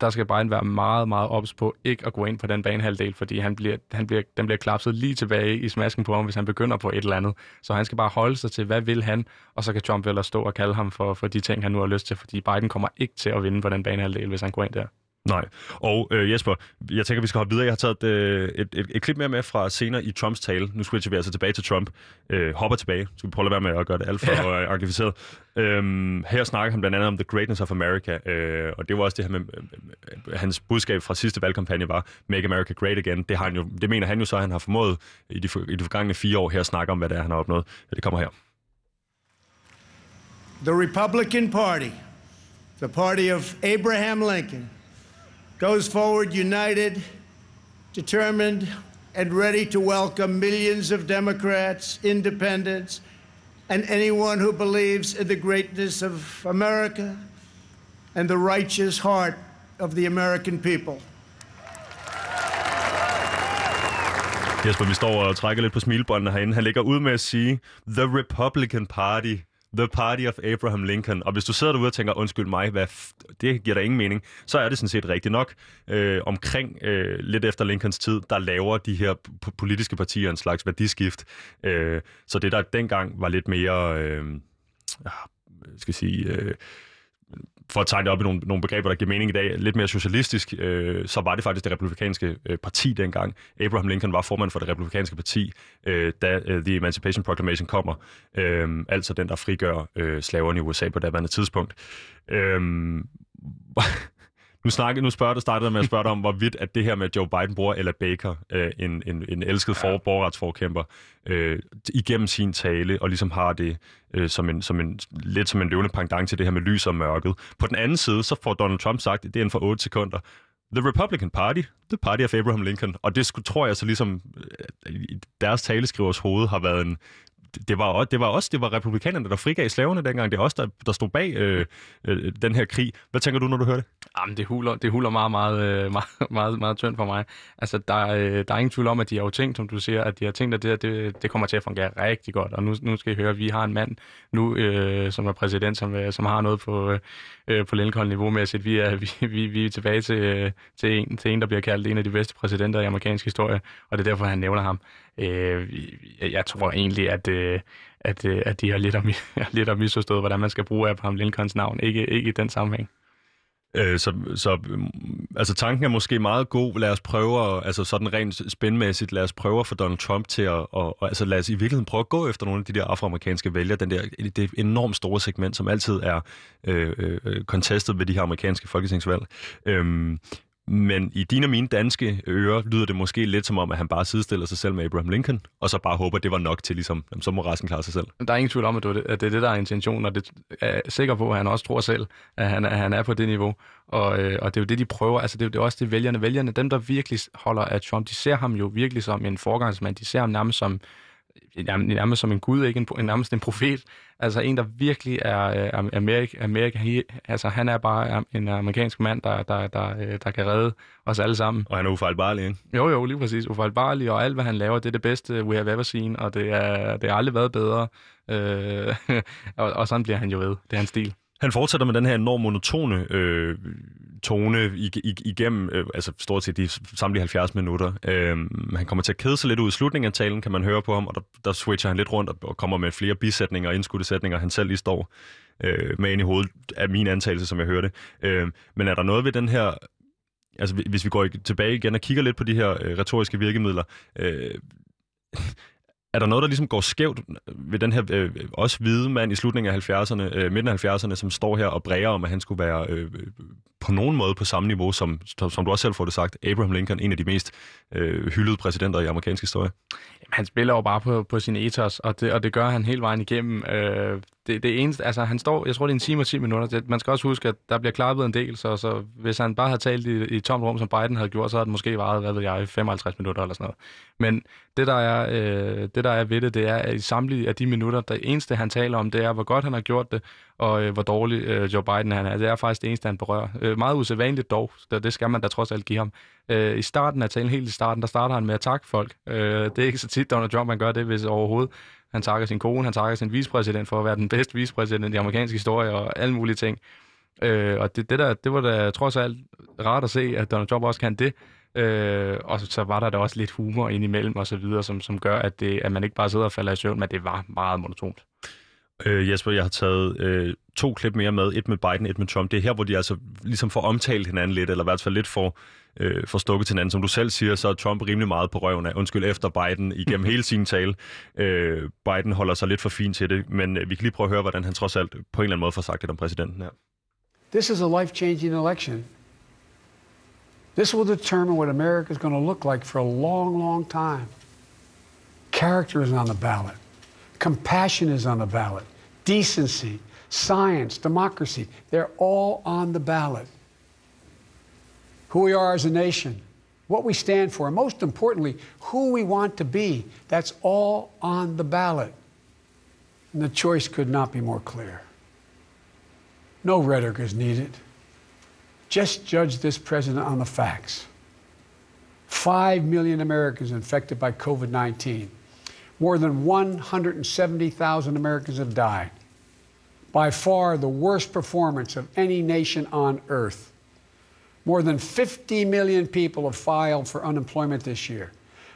der skal Bayern være meget, meget ops på ikke at gå ind på den banehalvdel, fordi han bliver, han bliver, den bliver klapset lige tilbage i smasken på ham, hvis han begynder på et eller andet. Så han skal bare holde sig til, hvad vil han, og så kan Trump vel stå og kalde ham for, for de ting, han nu har lyst til, fordi Biden kommer ikke til at vinde på den banehalvdel, hvis han går ind der. Nej. Og øh, Jesper, jeg tænker, vi skal hoppe videre. Jeg har taget øh, et, et, et klip mere med fra senere i Trumps tale. Nu skal vi altså tilbage til Trump. Øh, hopper tilbage. Skal vi prøve at lade være med at gøre det alt for ja. Øh, arkificeret. Øhm, her snakker han blandt andet om the greatness of America, øh, og det var også det her med, øh, hans budskab fra sidste valgkampagne var, make America great again. Det, har han jo, det mener han jo så, at han har formået i de, i de forgangne fire år her at snakke om, hvad det er, han har opnået. Det kommer her. The Republican Party, the party of Abraham Lincoln, goes forward united, determined, and ready to welcome millions of Democrats, independents, and anyone who believes in the greatness of America and the righteous heart of the American people. Jesper, vi står og trækker lidt på smilbåndene herinde. Han ligger ud med at sige, The Republican Party The Party of Abraham Lincoln. Og hvis du sidder derude og tænker, undskyld mig, hvad det giver da ingen mening, så er det sådan set rigtigt nok. Øh, omkring øh, lidt efter Lincolns tid, der laver de her politiske partier en slags værdiskift. Øh, så det der dengang var lidt mere, øh, ah, skal sige... Øh, for at tegne det op i nogle, nogle begreber, der giver mening i dag, lidt mere socialistisk, øh, så var det faktisk det republikanske øh, parti dengang. Abraham Lincoln var formand for det republikanske parti, øh, da øh, The Emancipation Proclamation kommer. Øh, altså den, der frigør øh, slaverne i USA på daværende tidspunkt. Øh, nu, snakke, nu spørger, startede med at spørge dig om, hvorvidt at det her med, at Joe Biden bruger Ella Baker, øh, en, en, en elsket for, borgerretsforkæmper, øh, igennem sin tale, og ligesom har det øh, som en, som en, lidt som en løvende pendant til det her med lys og mørket. På den anden side, så får Donald Trump sagt, det er inden for 8 sekunder, The Republican Party, the party of Abraham Lincoln. Og det skulle, tror jeg så ligesom, øh, deres taleskrivers hoved har været en, det var, også, det var også det var republikanerne, der frigav slaverne dengang. Det er også der, der stod bag øh, øh, den her krig. Hvad tænker du, når du hører det? Jamen, det huler, det huler meget, meget, øh, meget, meget, meget tyndt for mig. Altså, der, øh, der er ingen tvivl om, at de har jo tænkt, som du siger, at de har tænkt, at det, det, det kommer til at fungere rigtig godt. Og nu, nu skal I høre, at vi har en mand nu, øh, som er præsident, som, øh, som har noget på, øh, øh, på Lincoln-niveau med at sige, vi er, vi, vi, vi er tilbage til, øh, til, en, til en, der bliver kaldt en af de bedste præsidenter i amerikansk historie, og det er derfor, han nævner ham. Øh, jeg tror egentlig, at, øh, at, øh, at de har lidt, om, lidt om misforstået, hvordan man skal bruge Abraham Lincolns navn. Ikke, ikke i den sammenhæng. Øh, så, så altså tanken er måske meget god. Lad os prøve, at, altså sådan rent spændmæssigt, lad os prøve at få Donald Trump til at, og, og, altså lad os i virkeligheden prøve at gå efter nogle af de der afroamerikanske vælgere, den der, det enormt store segment, som altid er øh, øh, contestet ved de her amerikanske folketingsvalg. Øh, men i dine og mine danske ører lyder det måske lidt som om, at han bare sidestiller sig selv med Abraham Lincoln, og så bare håber, at det var nok til, ligesom, så må resten klare sig selv. Der er ingen tvivl om, at det er det, der er intentionen, og det er jeg sikker på, at han også tror selv, at han, at han er på det niveau. Og, øh, og det er jo det, de prøver. Altså, det er jo også det, vælgerne. Vælgerne, dem, der virkelig holder af Trump, de ser ham jo virkelig som en forgangsmand. De ser ham nærmest som nærmest som en gud, ikke en, nærmest en profet. Altså en, der virkelig er Amerika. Amerika he, altså han er bare en amerikansk mand, der, der, der, der kan redde os alle sammen. Og han er ufejlbarlig, ikke? Jo, jo, lige præcis. Ufejlbarlig, og alt, hvad han laver, det er det bedste, we have ever seen, og det, er, det har aldrig været bedre. Øh, og, og sådan bliver han jo ved. Det er hans stil. Han fortsætter med den her enormt monotone øh, tone igennem, øh, altså stort set de samtlige 70 minutter. Øh, han kommer til at kede sig lidt ud i slutningen af talen, kan man høre på ham, og der, der switcher han lidt rundt og, og kommer med flere bisætninger og indskudte sætninger, han selv lige står øh, med ind i hovedet, af min antagelse, som jeg hørte. Øh, men er der noget ved den her altså hvis vi går tilbage igen og kigger lidt på de her øh, retoriske virkemidler, øh, er der noget, der ligesom går skævt ved den her øh, også hvide mand i slutningen af 70'erne, øh, midten af 70'erne, som står her og bræger om, at han skulle være øh, øh på nogen måde på samme niveau, som, som du også selv får det sagt, Abraham Lincoln, en af de mest øh, hyldede præsidenter i amerikansk historie? Han spiller jo bare på, på sin ethos, og det, og det gør han hele vejen igennem. Øh, det, det eneste, altså han står, jeg tror det er en time og 10 minutter, det, man skal også huske, at der bliver klappet en del, så, så hvis han bare havde talt i, i tomt rum, som Biden havde gjort, så havde det måske varet, hvad ved jeg, 55 minutter eller sådan noget. Men det der er, øh, det der er ved det, det er, at i samtlige af de minutter, det eneste han taler om, det er, hvor godt han har gjort det, og øh, hvor dårlig øh, Joe Biden han er. Det er faktisk det eneste, han berører. Øh, Øh, meget usædvanligt dog, det, det skal man da trods alt give ham. Øh, I starten af talen, helt i starten, der starter han med at takke folk. Øh, det er ikke så tit, Donald Trump man gør det, hvis overhovedet. Han takker sin kone, han takker sin vicepræsident for at være den bedste vicepræsident i amerikansk historie og alle mulige ting. Øh, og det, det, der, det var da trods alt rart at se, at Donald Trump også kan det. Øh, og så, så var der da også lidt humor indimellem og så videre, som, som gør, at, det, at man ikke bare sidder og falder i søvn, men det var meget monotont. Øh, Jesper, jeg har taget øh, to klip mere med. Et med Biden, et med Trump. Det er her, hvor de altså ligesom får omtalt hinanden lidt, eller i hvert fald lidt for, øh, for stukket til hinanden. Som du selv siger, så er Trump rimelig meget på røven af, undskyld, efter Biden igennem hele sin tale. Øh, Biden holder sig lidt for fint til det, men øh, vi kan lige prøve at høre, hvordan han trods alt på en eller anden måde får sagt det om præsidenten her. This is a life-changing election. This will determine what America is going to look like for a long, long time. Character is on the ballot. Compassion is on the ballot. Decency, science, democracy, they're all on the ballot. Who we are as a nation, what we stand for, and most importantly, who we want to be, that's all on the ballot. And the choice could not be more clear. No rhetoric is needed. Just judge this president on the facts. Five million Americans infected by COVID 19. More than 170,000 Americans have died. By far the worst performance of any nation on earth. More than 50 million people have filed for unemployment this year.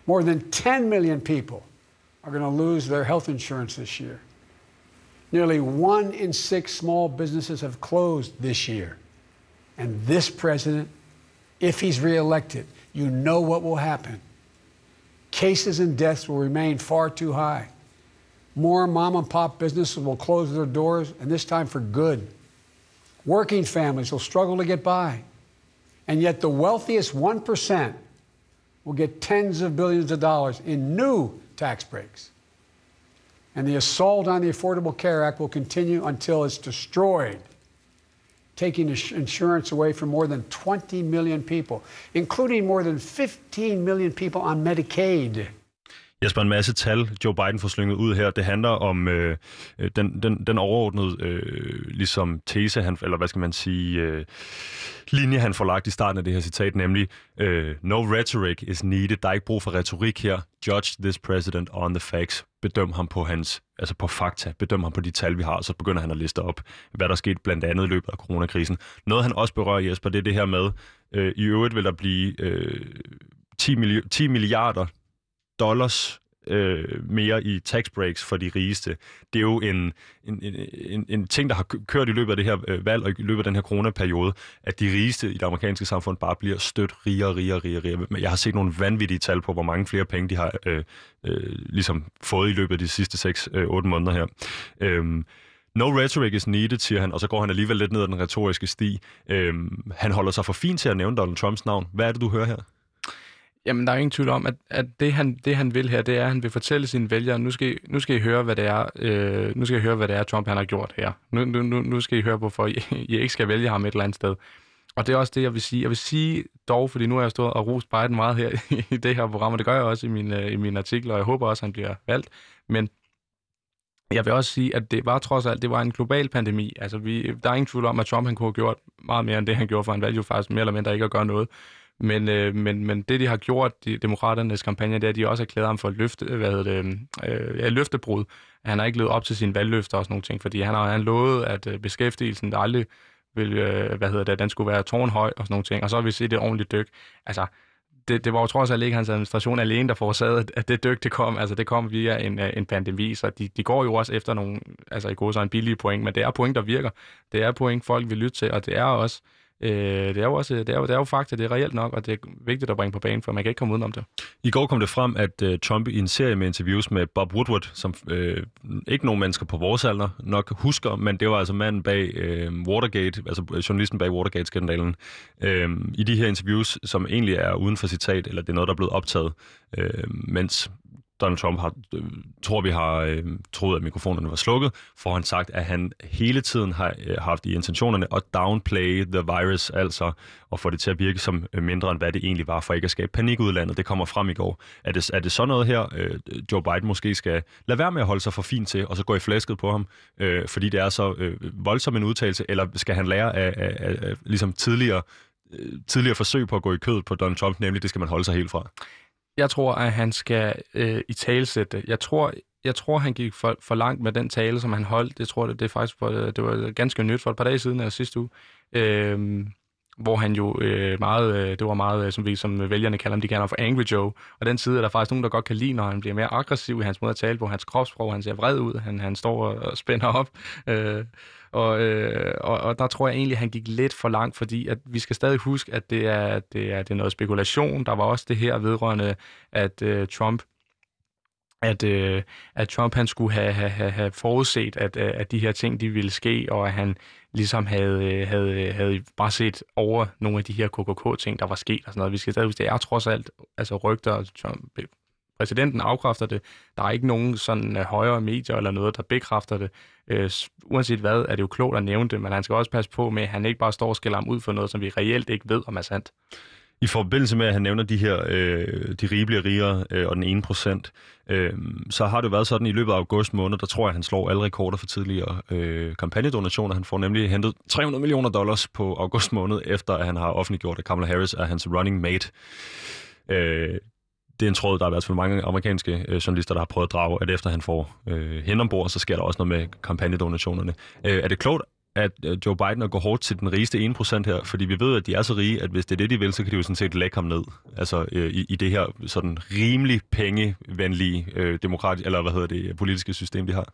More than 10 million people are going to lose their health insurance this year. Nearly one in six small businesses have closed this year. And this president, if he's reelected, you know what will happen. Cases and deaths will remain far too high. More mom and pop businesses will close their doors, and this time for good. Working families will struggle to get by. And yet, the wealthiest 1% will get tens of billions of dollars in new tax breaks. And the assault on the Affordable Care Act will continue until it's destroyed taking insurance away from more than 20 million people, including more than 15 million people on Medicaid. Jesper, en masse tal, Joe Biden får slynget ud her. Det handler om øh, øh, den, den, den overordnede øh, ligesom tese, han, eller hvad skal man sige, øh, linje, han får lagt i starten af det her citat, nemlig øh, No rhetoric is needed. Der er ikke brug for retorik her. Judge this president on the facts. Bedøm ham på hans, altså på fakta. Bedøm ham på de tal, vi har. Så begynder han at liste op, hvad der skete blandt andet i løbet af coronakrisen. Noget, han også berører, Jesper, det er det her med, øh, i øvrigt vil der blive øh, 10, milli- 10 milliarder dollars øh, mere i tax breaks for de rigeste. Det er jo en, en, en, en ting, der har kørt i løbet af det her øh, valg og i løbet af den her coronaperiode, at de rigeste i det amerikanske samfund bare bliver stødt rigere, rigere, rigere, rigere. Jeg har set nogle vanvittige tal på, hvor mange flere penge de har øh, øh, ligesom fået i løbet af de sidste 6-8 øh, måneder her. Øh, No rhetoric is needed, siger han, og så går han alligevel lidt ned ad den retoriske sti. Øhm, han holder sig for fint til at nævne Donald Trumps navn. Hvad er det, du hører her? Jamen, der er ingen tvivl om, at, at det, han, det, han vil her, det er, at han vil fortælle sine vælgere, nu skal I, nu skal I høre, hvad det er, øh, nu skal I høre, hvad det er, Trump han har gjort her. Nu, nu, nu skal I høre, hvorfor I, I ikke skal vælge ham et eller andet sted. Og det er også det, jeg vil sige. Jeg vil sige dog, fordi nu har jeg stået og rost Biden meget her i det her program, og det gør jeg også i mine, øh, i mine artikler, og jeg håber også, at han bliver valgt. Men jeg vil også sige, at det var trods alt, det var en global pandemi. Altså, vi, der er ingen tvivl om, at Trump han kunne have gjort meget mere end det, han gjorde, for han valgte jo faktisk mere eller mindre ikke at gøre noget. Men, øh, men, men det, de har gjort, de demokraternes kampagne, det er, at de også har klædet ham for løfte, øh, hvad hedder det, øh, ja, løftebrud. Han har ikke levet op til sine valgløfter og sådan nogle ting, fordi han har han lovet, at øh, beskæftigelsen der aldrig vil, øh, hvad hedder det, den skulle være tårnhøj og sådan nogle ting. Og så har vi set det ordentligt dyk. Altså, det, det var jo trods alt ikke hans administration alene, der forårsagede, at det dyk, det kom. Altså, det kom via en, øh, en pandemi, så de, de går jo også efter nogle, altså i gode så en billige point, men det er point, der virker. Det er point, folk vil lytte til, og det er også, Øh, det er jo også det er jo, det er jo fakta, det er reelt nok, og det er vigtigt at bringe på banen, for man kan ikke komme udenom det. I går kom det frem, at uh, Trump i en serie med interviews med Bob Woodward, som øh, ikke nogen mennesker på vores alder nok husker, men det var altså manden bag øh, Watergate, altså øh, journalisten bag Watergate-skandalen, Øh, i de her interviews, som egentlig er uden for citat, eller det er noget, der er blevet optaget, øh, mens Donald Trump har, øh, tror vi har øh, troet, at mikrofonerne var slukket, for han sagt, at han hele tiden har øh, haft i intentionerne at downplay the virus, altså at få det til at virke som øh, mindre, end hvad det egentlig var, for ikke at skabe panik ud landet. Det kommer frem i går. Er det, er det så noget her, øh, Joe Biden måske skal lade være med at holde sig for fint til, og så gå i flæsket på ham, øh, fordi det er så øh, voldsom en udtalelse, eller skal han lære af, af, af, af ligesom tidligere, øh, tidligere forsøg på at gå i kødet på Donald Trump, nemlig det skal man holde sig helt fra? Jeg tror, at han skal øh, i talesætte. Jeg tror, jeg tror, han gik for, for langt med den tale, som han holdt. Det tror det, det er faktisk på, øh, det var ganske nyt for et par dage siden, eller sidste uge. Øh, hvor han jo øh, meget, øh, det var meget, øh, som vi som vælgerne kalder ham, de kalder ham for Angry Joe. Og den side er der faktisk nogen, der godt kan lide, når han bliver mere aggressiv i hans måde at tale på, hans kropssprog, han ser vred ud, han, han står og spænder op. Øh, og, øh, og, og der tror jeg egentlig, at han gik lidt for langt, fordi at vi skal stadig huske, at det er, det er, det er noget spekulation. Der var også det her vedrørende, at øh, Trump at, øh, at Trump han skulle have, have, have forudset, at, øh, at de her ting de ville ske, og at han ligesom havde, øh, havde, øh, havde bare set over nogle af de her KKK-ting, der var sket og sådan noget. Vi skal stadig huske, det er trods alt altså rygter, Trump, præsidenten afkræfter det. Der er ikke nogen sådan øh, højere medier eller noget, der bekræfter det. Øh, uanset hvad, er det jo klogt at nævne det, men han skal også passe på med, at han ikke bare står og skælder ham ud for noget, som vi reelt ikke ved, om er sandt. I forbindelse med, at han nævner de her, øh, de rige bliver rigere øh, og den ene procent, øh, så har det været sådan i løbet af august måned, der tror jeg, at han slår alle rekorder for tidligere øh, kampagnedonationer. Han får nemlig hentet 300 millioner dollars på august måned, efter at han har offentliggjort, at Kamala Harris er hans running mate. Øh, det er en tråd, der har i hvert fald mange amerikanske øh, journalister, der har prøvet at drage, at efter han får øh, hen ombord, så sker der også noget med kampagnedonationerne. Øh, er det klogt, at øh, Joe Biden at gå hårdt til den rigeste 1% her, fordi vi ved, at de er så rige, at hvis det er det, de vil, så kan de jo sådan set lægge ham ned. Altså øh, i, i det her sådan rimelig pengevenlige øh, demokrati- eller hvad hedder det, politiske system, de har.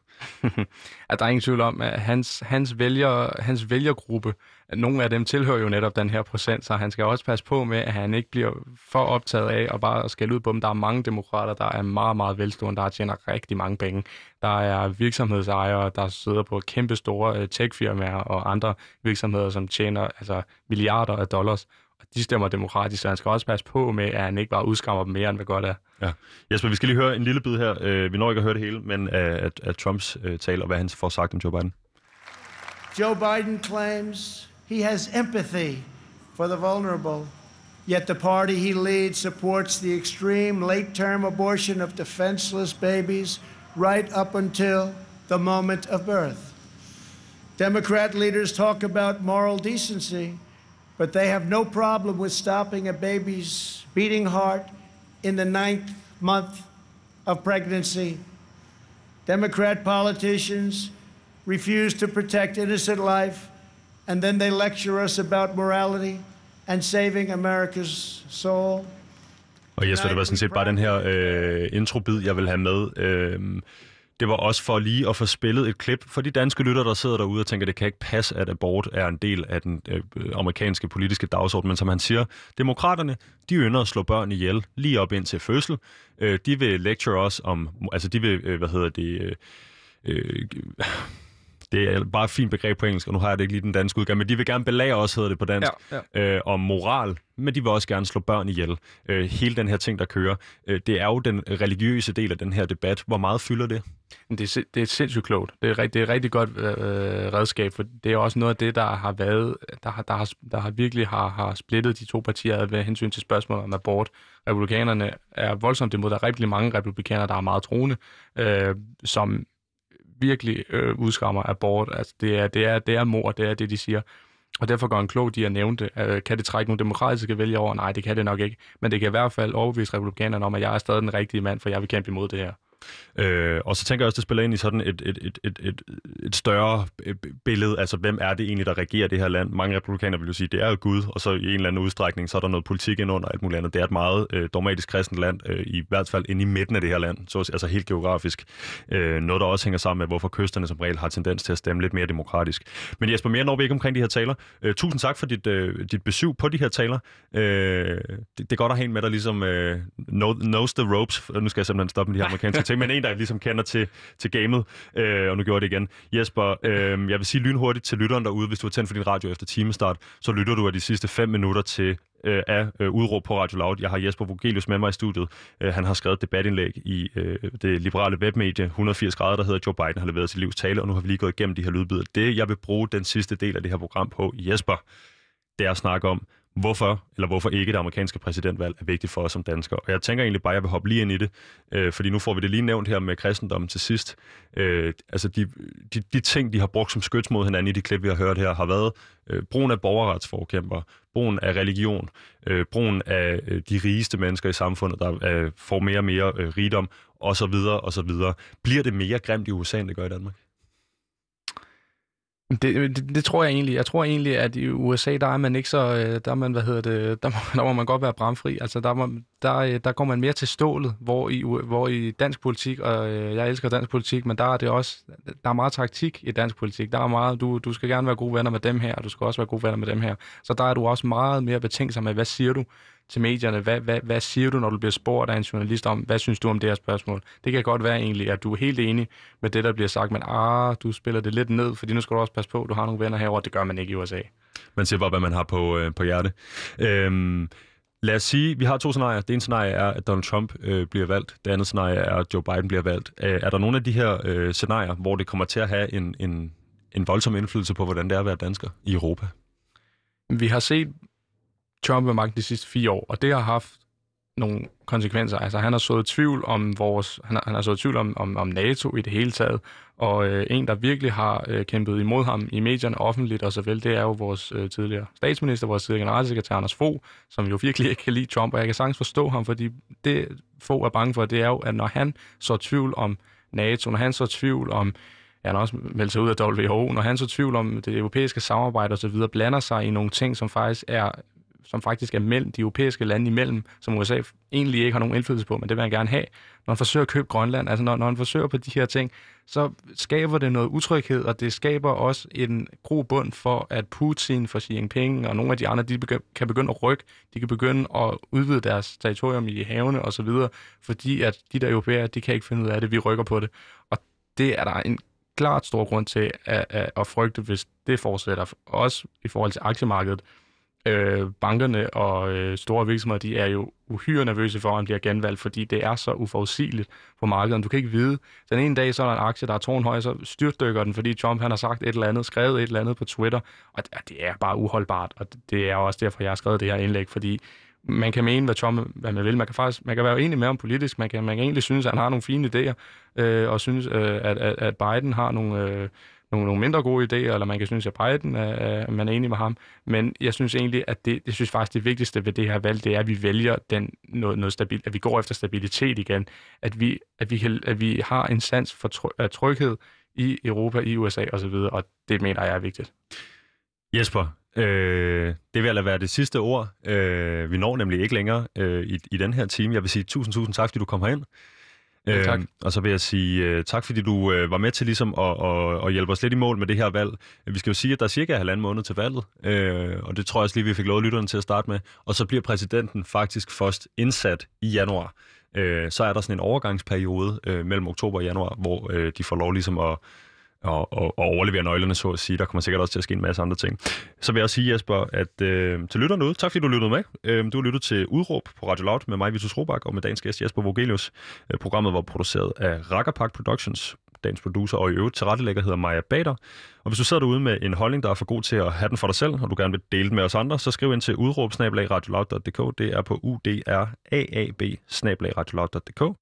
at der er ingen tvivl om, at hans, hans, vælger, hans vælgergruppe, nogle af dem tilhører jo netop den her procent, så han skal også passe på med, at han ikke bliver for optaget af at bare skælde ud på dem. Der er mange demokrater, der er meget, meget velstående, der tjener rigtig mange penge. Der er virksomhedsejere, der sidder på kæmpe store øh, techfirmaer og andre virksomheder, som tjener altså, milliarder af dollars. Og de stemmer demokratisk, så han skal også passe på med, at han ikke bare udskammer dem mere, end hvad godt er. Ja. Jesper, vi skal lige høre en lille bid her. Uh, vi når ikke at høre det hele, men af, af Trumps tale og hvad han får sagt om Joe Biden. Joe Biden claims he has empathy for the vulnerable, yet the party he leads supports the extreme late term abortion of defenseless babies right up until the moment of birth. Democrat leaders talk about moral decency, but they have no problem with stopping a baby's beating heart in the ninth month of pregnancy. Democrat politicians refuse to protect innocent life, and then they lecture us about morality and saving America's soul. Og Jesper, det var sådan set bare den her øh, introbid, jeg vil have med. Øh, det var også for lige at få spillet et klip for de danske lytter, der sidder derude og tænker, det kan ikke passe, at abort er en del af den øh, amerikanske politiske dagsorden. Men som han siger, demokraterne, de ynder at slå børn ihjel lige op ind til fødsel. Øh, de vil lecture os om, altså de vil, øh, hvad hedder det... Øh, øh, det er bare et fint begreb på engelsk, og nu har jeg det ikke lige den danske udgave, men de vil gerne belære os, hedder det på dansk, Ja, ja. Øh, om moral, men de vil også gerne slå børn ihjel. Øh, hele den her ting, der kører, øh, det er jo den religiøse del af den her debat. Hvor meget fylder det? Men Det er, det er sindssygt klogt. Det er, det er et rigtig godt øh, redskab, for det er også noget af det, der har været, der har, der har, der har virkelig har, har splittet de to partier ad ved hensyn til spørgsmålet om abort. Republikanerne er voldsomt imod. Der er rigtig mange republikanere, der er meget troende, øh, som virkelig øh, udskammer abort. Altså, det er, det, er, det er mor, det er det, de siger. Og derfor går en klog de har nævnt det. Øh, kan det trække nogle demokratiske vælgere over? Nej, det kan det nok ikke. Men det kan i hvert fald overbevise republikanerne om, at jeg er stadig den rigtige mand, for jeg vil kæmpe imod det her. Øh, og så tænker jeg også, det spiller ind i sådan et, et, et, et, et, et større billede, altså hvem er det egentlig, der regerer det her land? Mange republikanere vil jo sige, det er jo Gud, og så i en eller anden udstrækning, så er der noget politik ind under alt muligt andet. Det er et meget øh, dogmatisk kristent land, øh, i hvert fald inde i midten af det her land, så, altså helt geografisk. Øh, noget, der også hænger sammen med, hvorfor kysterne som regel har tendens til at stemme lidt mere demokratisk. Men Jesper, mere når vi ikke omkring de her taler. Øh, tusind tak for dit, øh, dit besøg på de her taler. Øh, det, det er godt at have en med, der ligesom øh, know, knows the ropes. Nu skal jeg simpelthen stoppe med de her amerikanske ting, men en, der ligesom kender til, til gamet, øh, og nu gjorde jeg det igen. Jesper, øh, jeg vil sige lynhurtigt til lytteren derude, hvis du har tændt for din radio efter timestart, så lytter du af de sidste fem minutter til øh, af øh, udråb på Radio Loud. Jeg har Jesper Vogelius med mig i studiet. Øh, han har skrevet debatindlæg i øh, det liberale webmedie 180 grader, der hedder Joe Biden har leveret sit livs tale, og nu har vi lige gået igennem de her lydbidder. Det, jeg vil bruge den sidste del af det her program på, Jesper, det er at snakke om, hvorfor eller hvorfor ikke det amerikanske præsidentvalg er vigtigt for os som danskere. Og jeg tænker egentlig bare, at jeg vil hoppe lige ind i det, øh, fordi nu får vi det lige nævnt her med kristendommen til sidst. Øh, altså de, de, de ting, de har brugt som skyts mod hinanden i de klip, vi har hørt her, har været øh, brugen af borgerretsforkæmper, brugen af religion, øh, brugen af øh, de rigeste mennesker i samfundet, der øh, får mere og mere øh, rigdom, og så videre, og så videre. Bliver det mere grimt i USA, end det gør i Danmark? Det, det, det tror jeg egentlig. Jeg tror egentlig, at i USA, der er man ikke så, øh, der er man, hvad hedder det, der må, der må man godt være bramfri. Altså, der, må, der, øh, der går man mere til stålet, hvor i, hvor i dansk politik, og øh, jeg elsker dansk politik, men der er det også, der er meget taktik i dansk politik. Der er meget, du, du skal gerne være gode venner med dem her, og du skal også være gode venner med dem her. Så der er du også meget mere betænksom med, hvad siger du til medierne? Hvad, hvad, hvad siger du, når du bliver spurgt af en journalist om, hvad synes du om det her spørgsmål? Det kan godt være egentlig, at du er helt enig med det, der bliver sagt, men ah, du spiller det lidt ned, fordi nu skal du også passe på, du har nogle venner herover. Det gør man ikke i USA. Man siger bare, hvad man har på, øh, på hjerte. Øhm, lad os sige, vi har to scenarier. Det ene scenarie er, at Donald Trump øh, bliver valgt. Det andet scenarie er, at Joe Biden bliver valgt. Øh, er der nogle af de her øh, scenarier, hvor det kommer til at have en, en, en voldsom indflydelse på, hvordan det er at være dansker i Europa? Vi har set Trump ved magten de sidste fire år, og det har haft nogle konsekvenser. Altså, han har sået tvivl om vores, han har, han har sået tvivl om, om, om NATO i det hele taget, og øh, en, der virkelig har øh, kæmpet imod ham i medierne offentligt og så vel, det er jo vores øh, tidligere statsminister, vores tidligere generalsekretær Anders Fogh, som jo virkelig ikke kan lide Trump, og jeg kan sagtens forstå ham, fordi det Fogh er bange for, det er jo, at når han så tvivl om NATO, når han så tvivl om ja, han har også meldt sig ud af WHO, når han så tvivl om det europæiske samarbejde osv., blander sig i nogle ting, som faktisk er som faktisk er mellem de europæiske lande imellem, som USA egentlig ikke har nogen indflydelse på, men det vil han gerne have. Når han forsøger at købe Grønland, altså når, når han forsøger på de her ting, så skaber det noget utryghed, og det skaber også en grobund for, at Putin, for Xi Jinping og nogle af de andre, de begy- kan begynde at rykke, de kan begynde at udvide deres territorium i havene osv., fordi at de der europæere, de kan ikke finde ud af det, vi rykker på det. Og det er der en klart stor grund til at, at, at frygte, hvis det fortsætter. Også i forhold til aktiemarkedet. Øh, bankerne og øh, store virksomheder, de er jo uhyre nervøse for, at han bliver genvalgt, fordi det er så uforudsigeligt på markedet. Du kan ikke vide, den ene dag så er der en aktie, der er tårnhøj, så styrtdykker den, fordi Trump han har sagt et eller andet, skrevet et eller andet på Twitter, og det er bare uholdbart, og det er også derfor, jeg har skrevet det her indlæg, fordi man kan mene, hvad Trump hvad man vil. Man kan faktisk man kan være enig med ham politisk. Man kan, man kan egentlig synes, at han har nogle fine idéer, øh, og synes, øh, at, at, at Biden har nogle, øh, nogle, nogle mindre gode idéer, eller man kan synes, at Biden er, er man er enig med ham. Men jeg synes egentlig, at det, jeg synes faktisk, det vigtigste ved det her valg, det er, at vi vælger den, noget, noget stabil, at vi går efter stabilitet igen. At vi, at vi, kan, at vi har en sans for try, øh, tryghed i Europa, i USA osv., og det mener jeg er vigtigt. Jesper, øh, det vil lade være det sidste ord. Øh, vi når nemlig ikke længere øh, i, i den her time. Jeg vil sige tusind, tusind tak, fordi du kom herind. Ja, tak. Øh, og så vil jeg sige uh, tak, fordi du uh, var med til ligesom at, at, at hjælpe os lidt i mål med det her valg. Vi skal jo sige, at der er cirka halvanden måned til valget, uh, og det tror jeg også lige, vi fik lovet lytterne til at starte med. Og så bliver præsidenten faktisk først indsat i januar. Uh, så er der sådan en overgangsperiode uh, mellem oktober og januar, hvor uh, de får lov ligesom at og, og, og overlevere nøglerne, så at sige. Der kommer sikkert også til at ske en masse andre ting. Så vil jeg også sige, Jesper, at øh, til lytterne ude, tak fordi du lyttede med. Øh, du har lyttet til Udråb på Radio Loud med mig, Vitus Robak, og med dagens gæst Jesper Vogelius. Øh, programmet var produceret af Rackerpark Productions, dagens producer, og i øvrigt tilrettelægger hedder Maja Bader. Og hvis du sidder derude med en holdning, der er for god til at have den for dig selv, og du gerne vil dele den med os andre, så skriv ind til udråb Det er på uddraab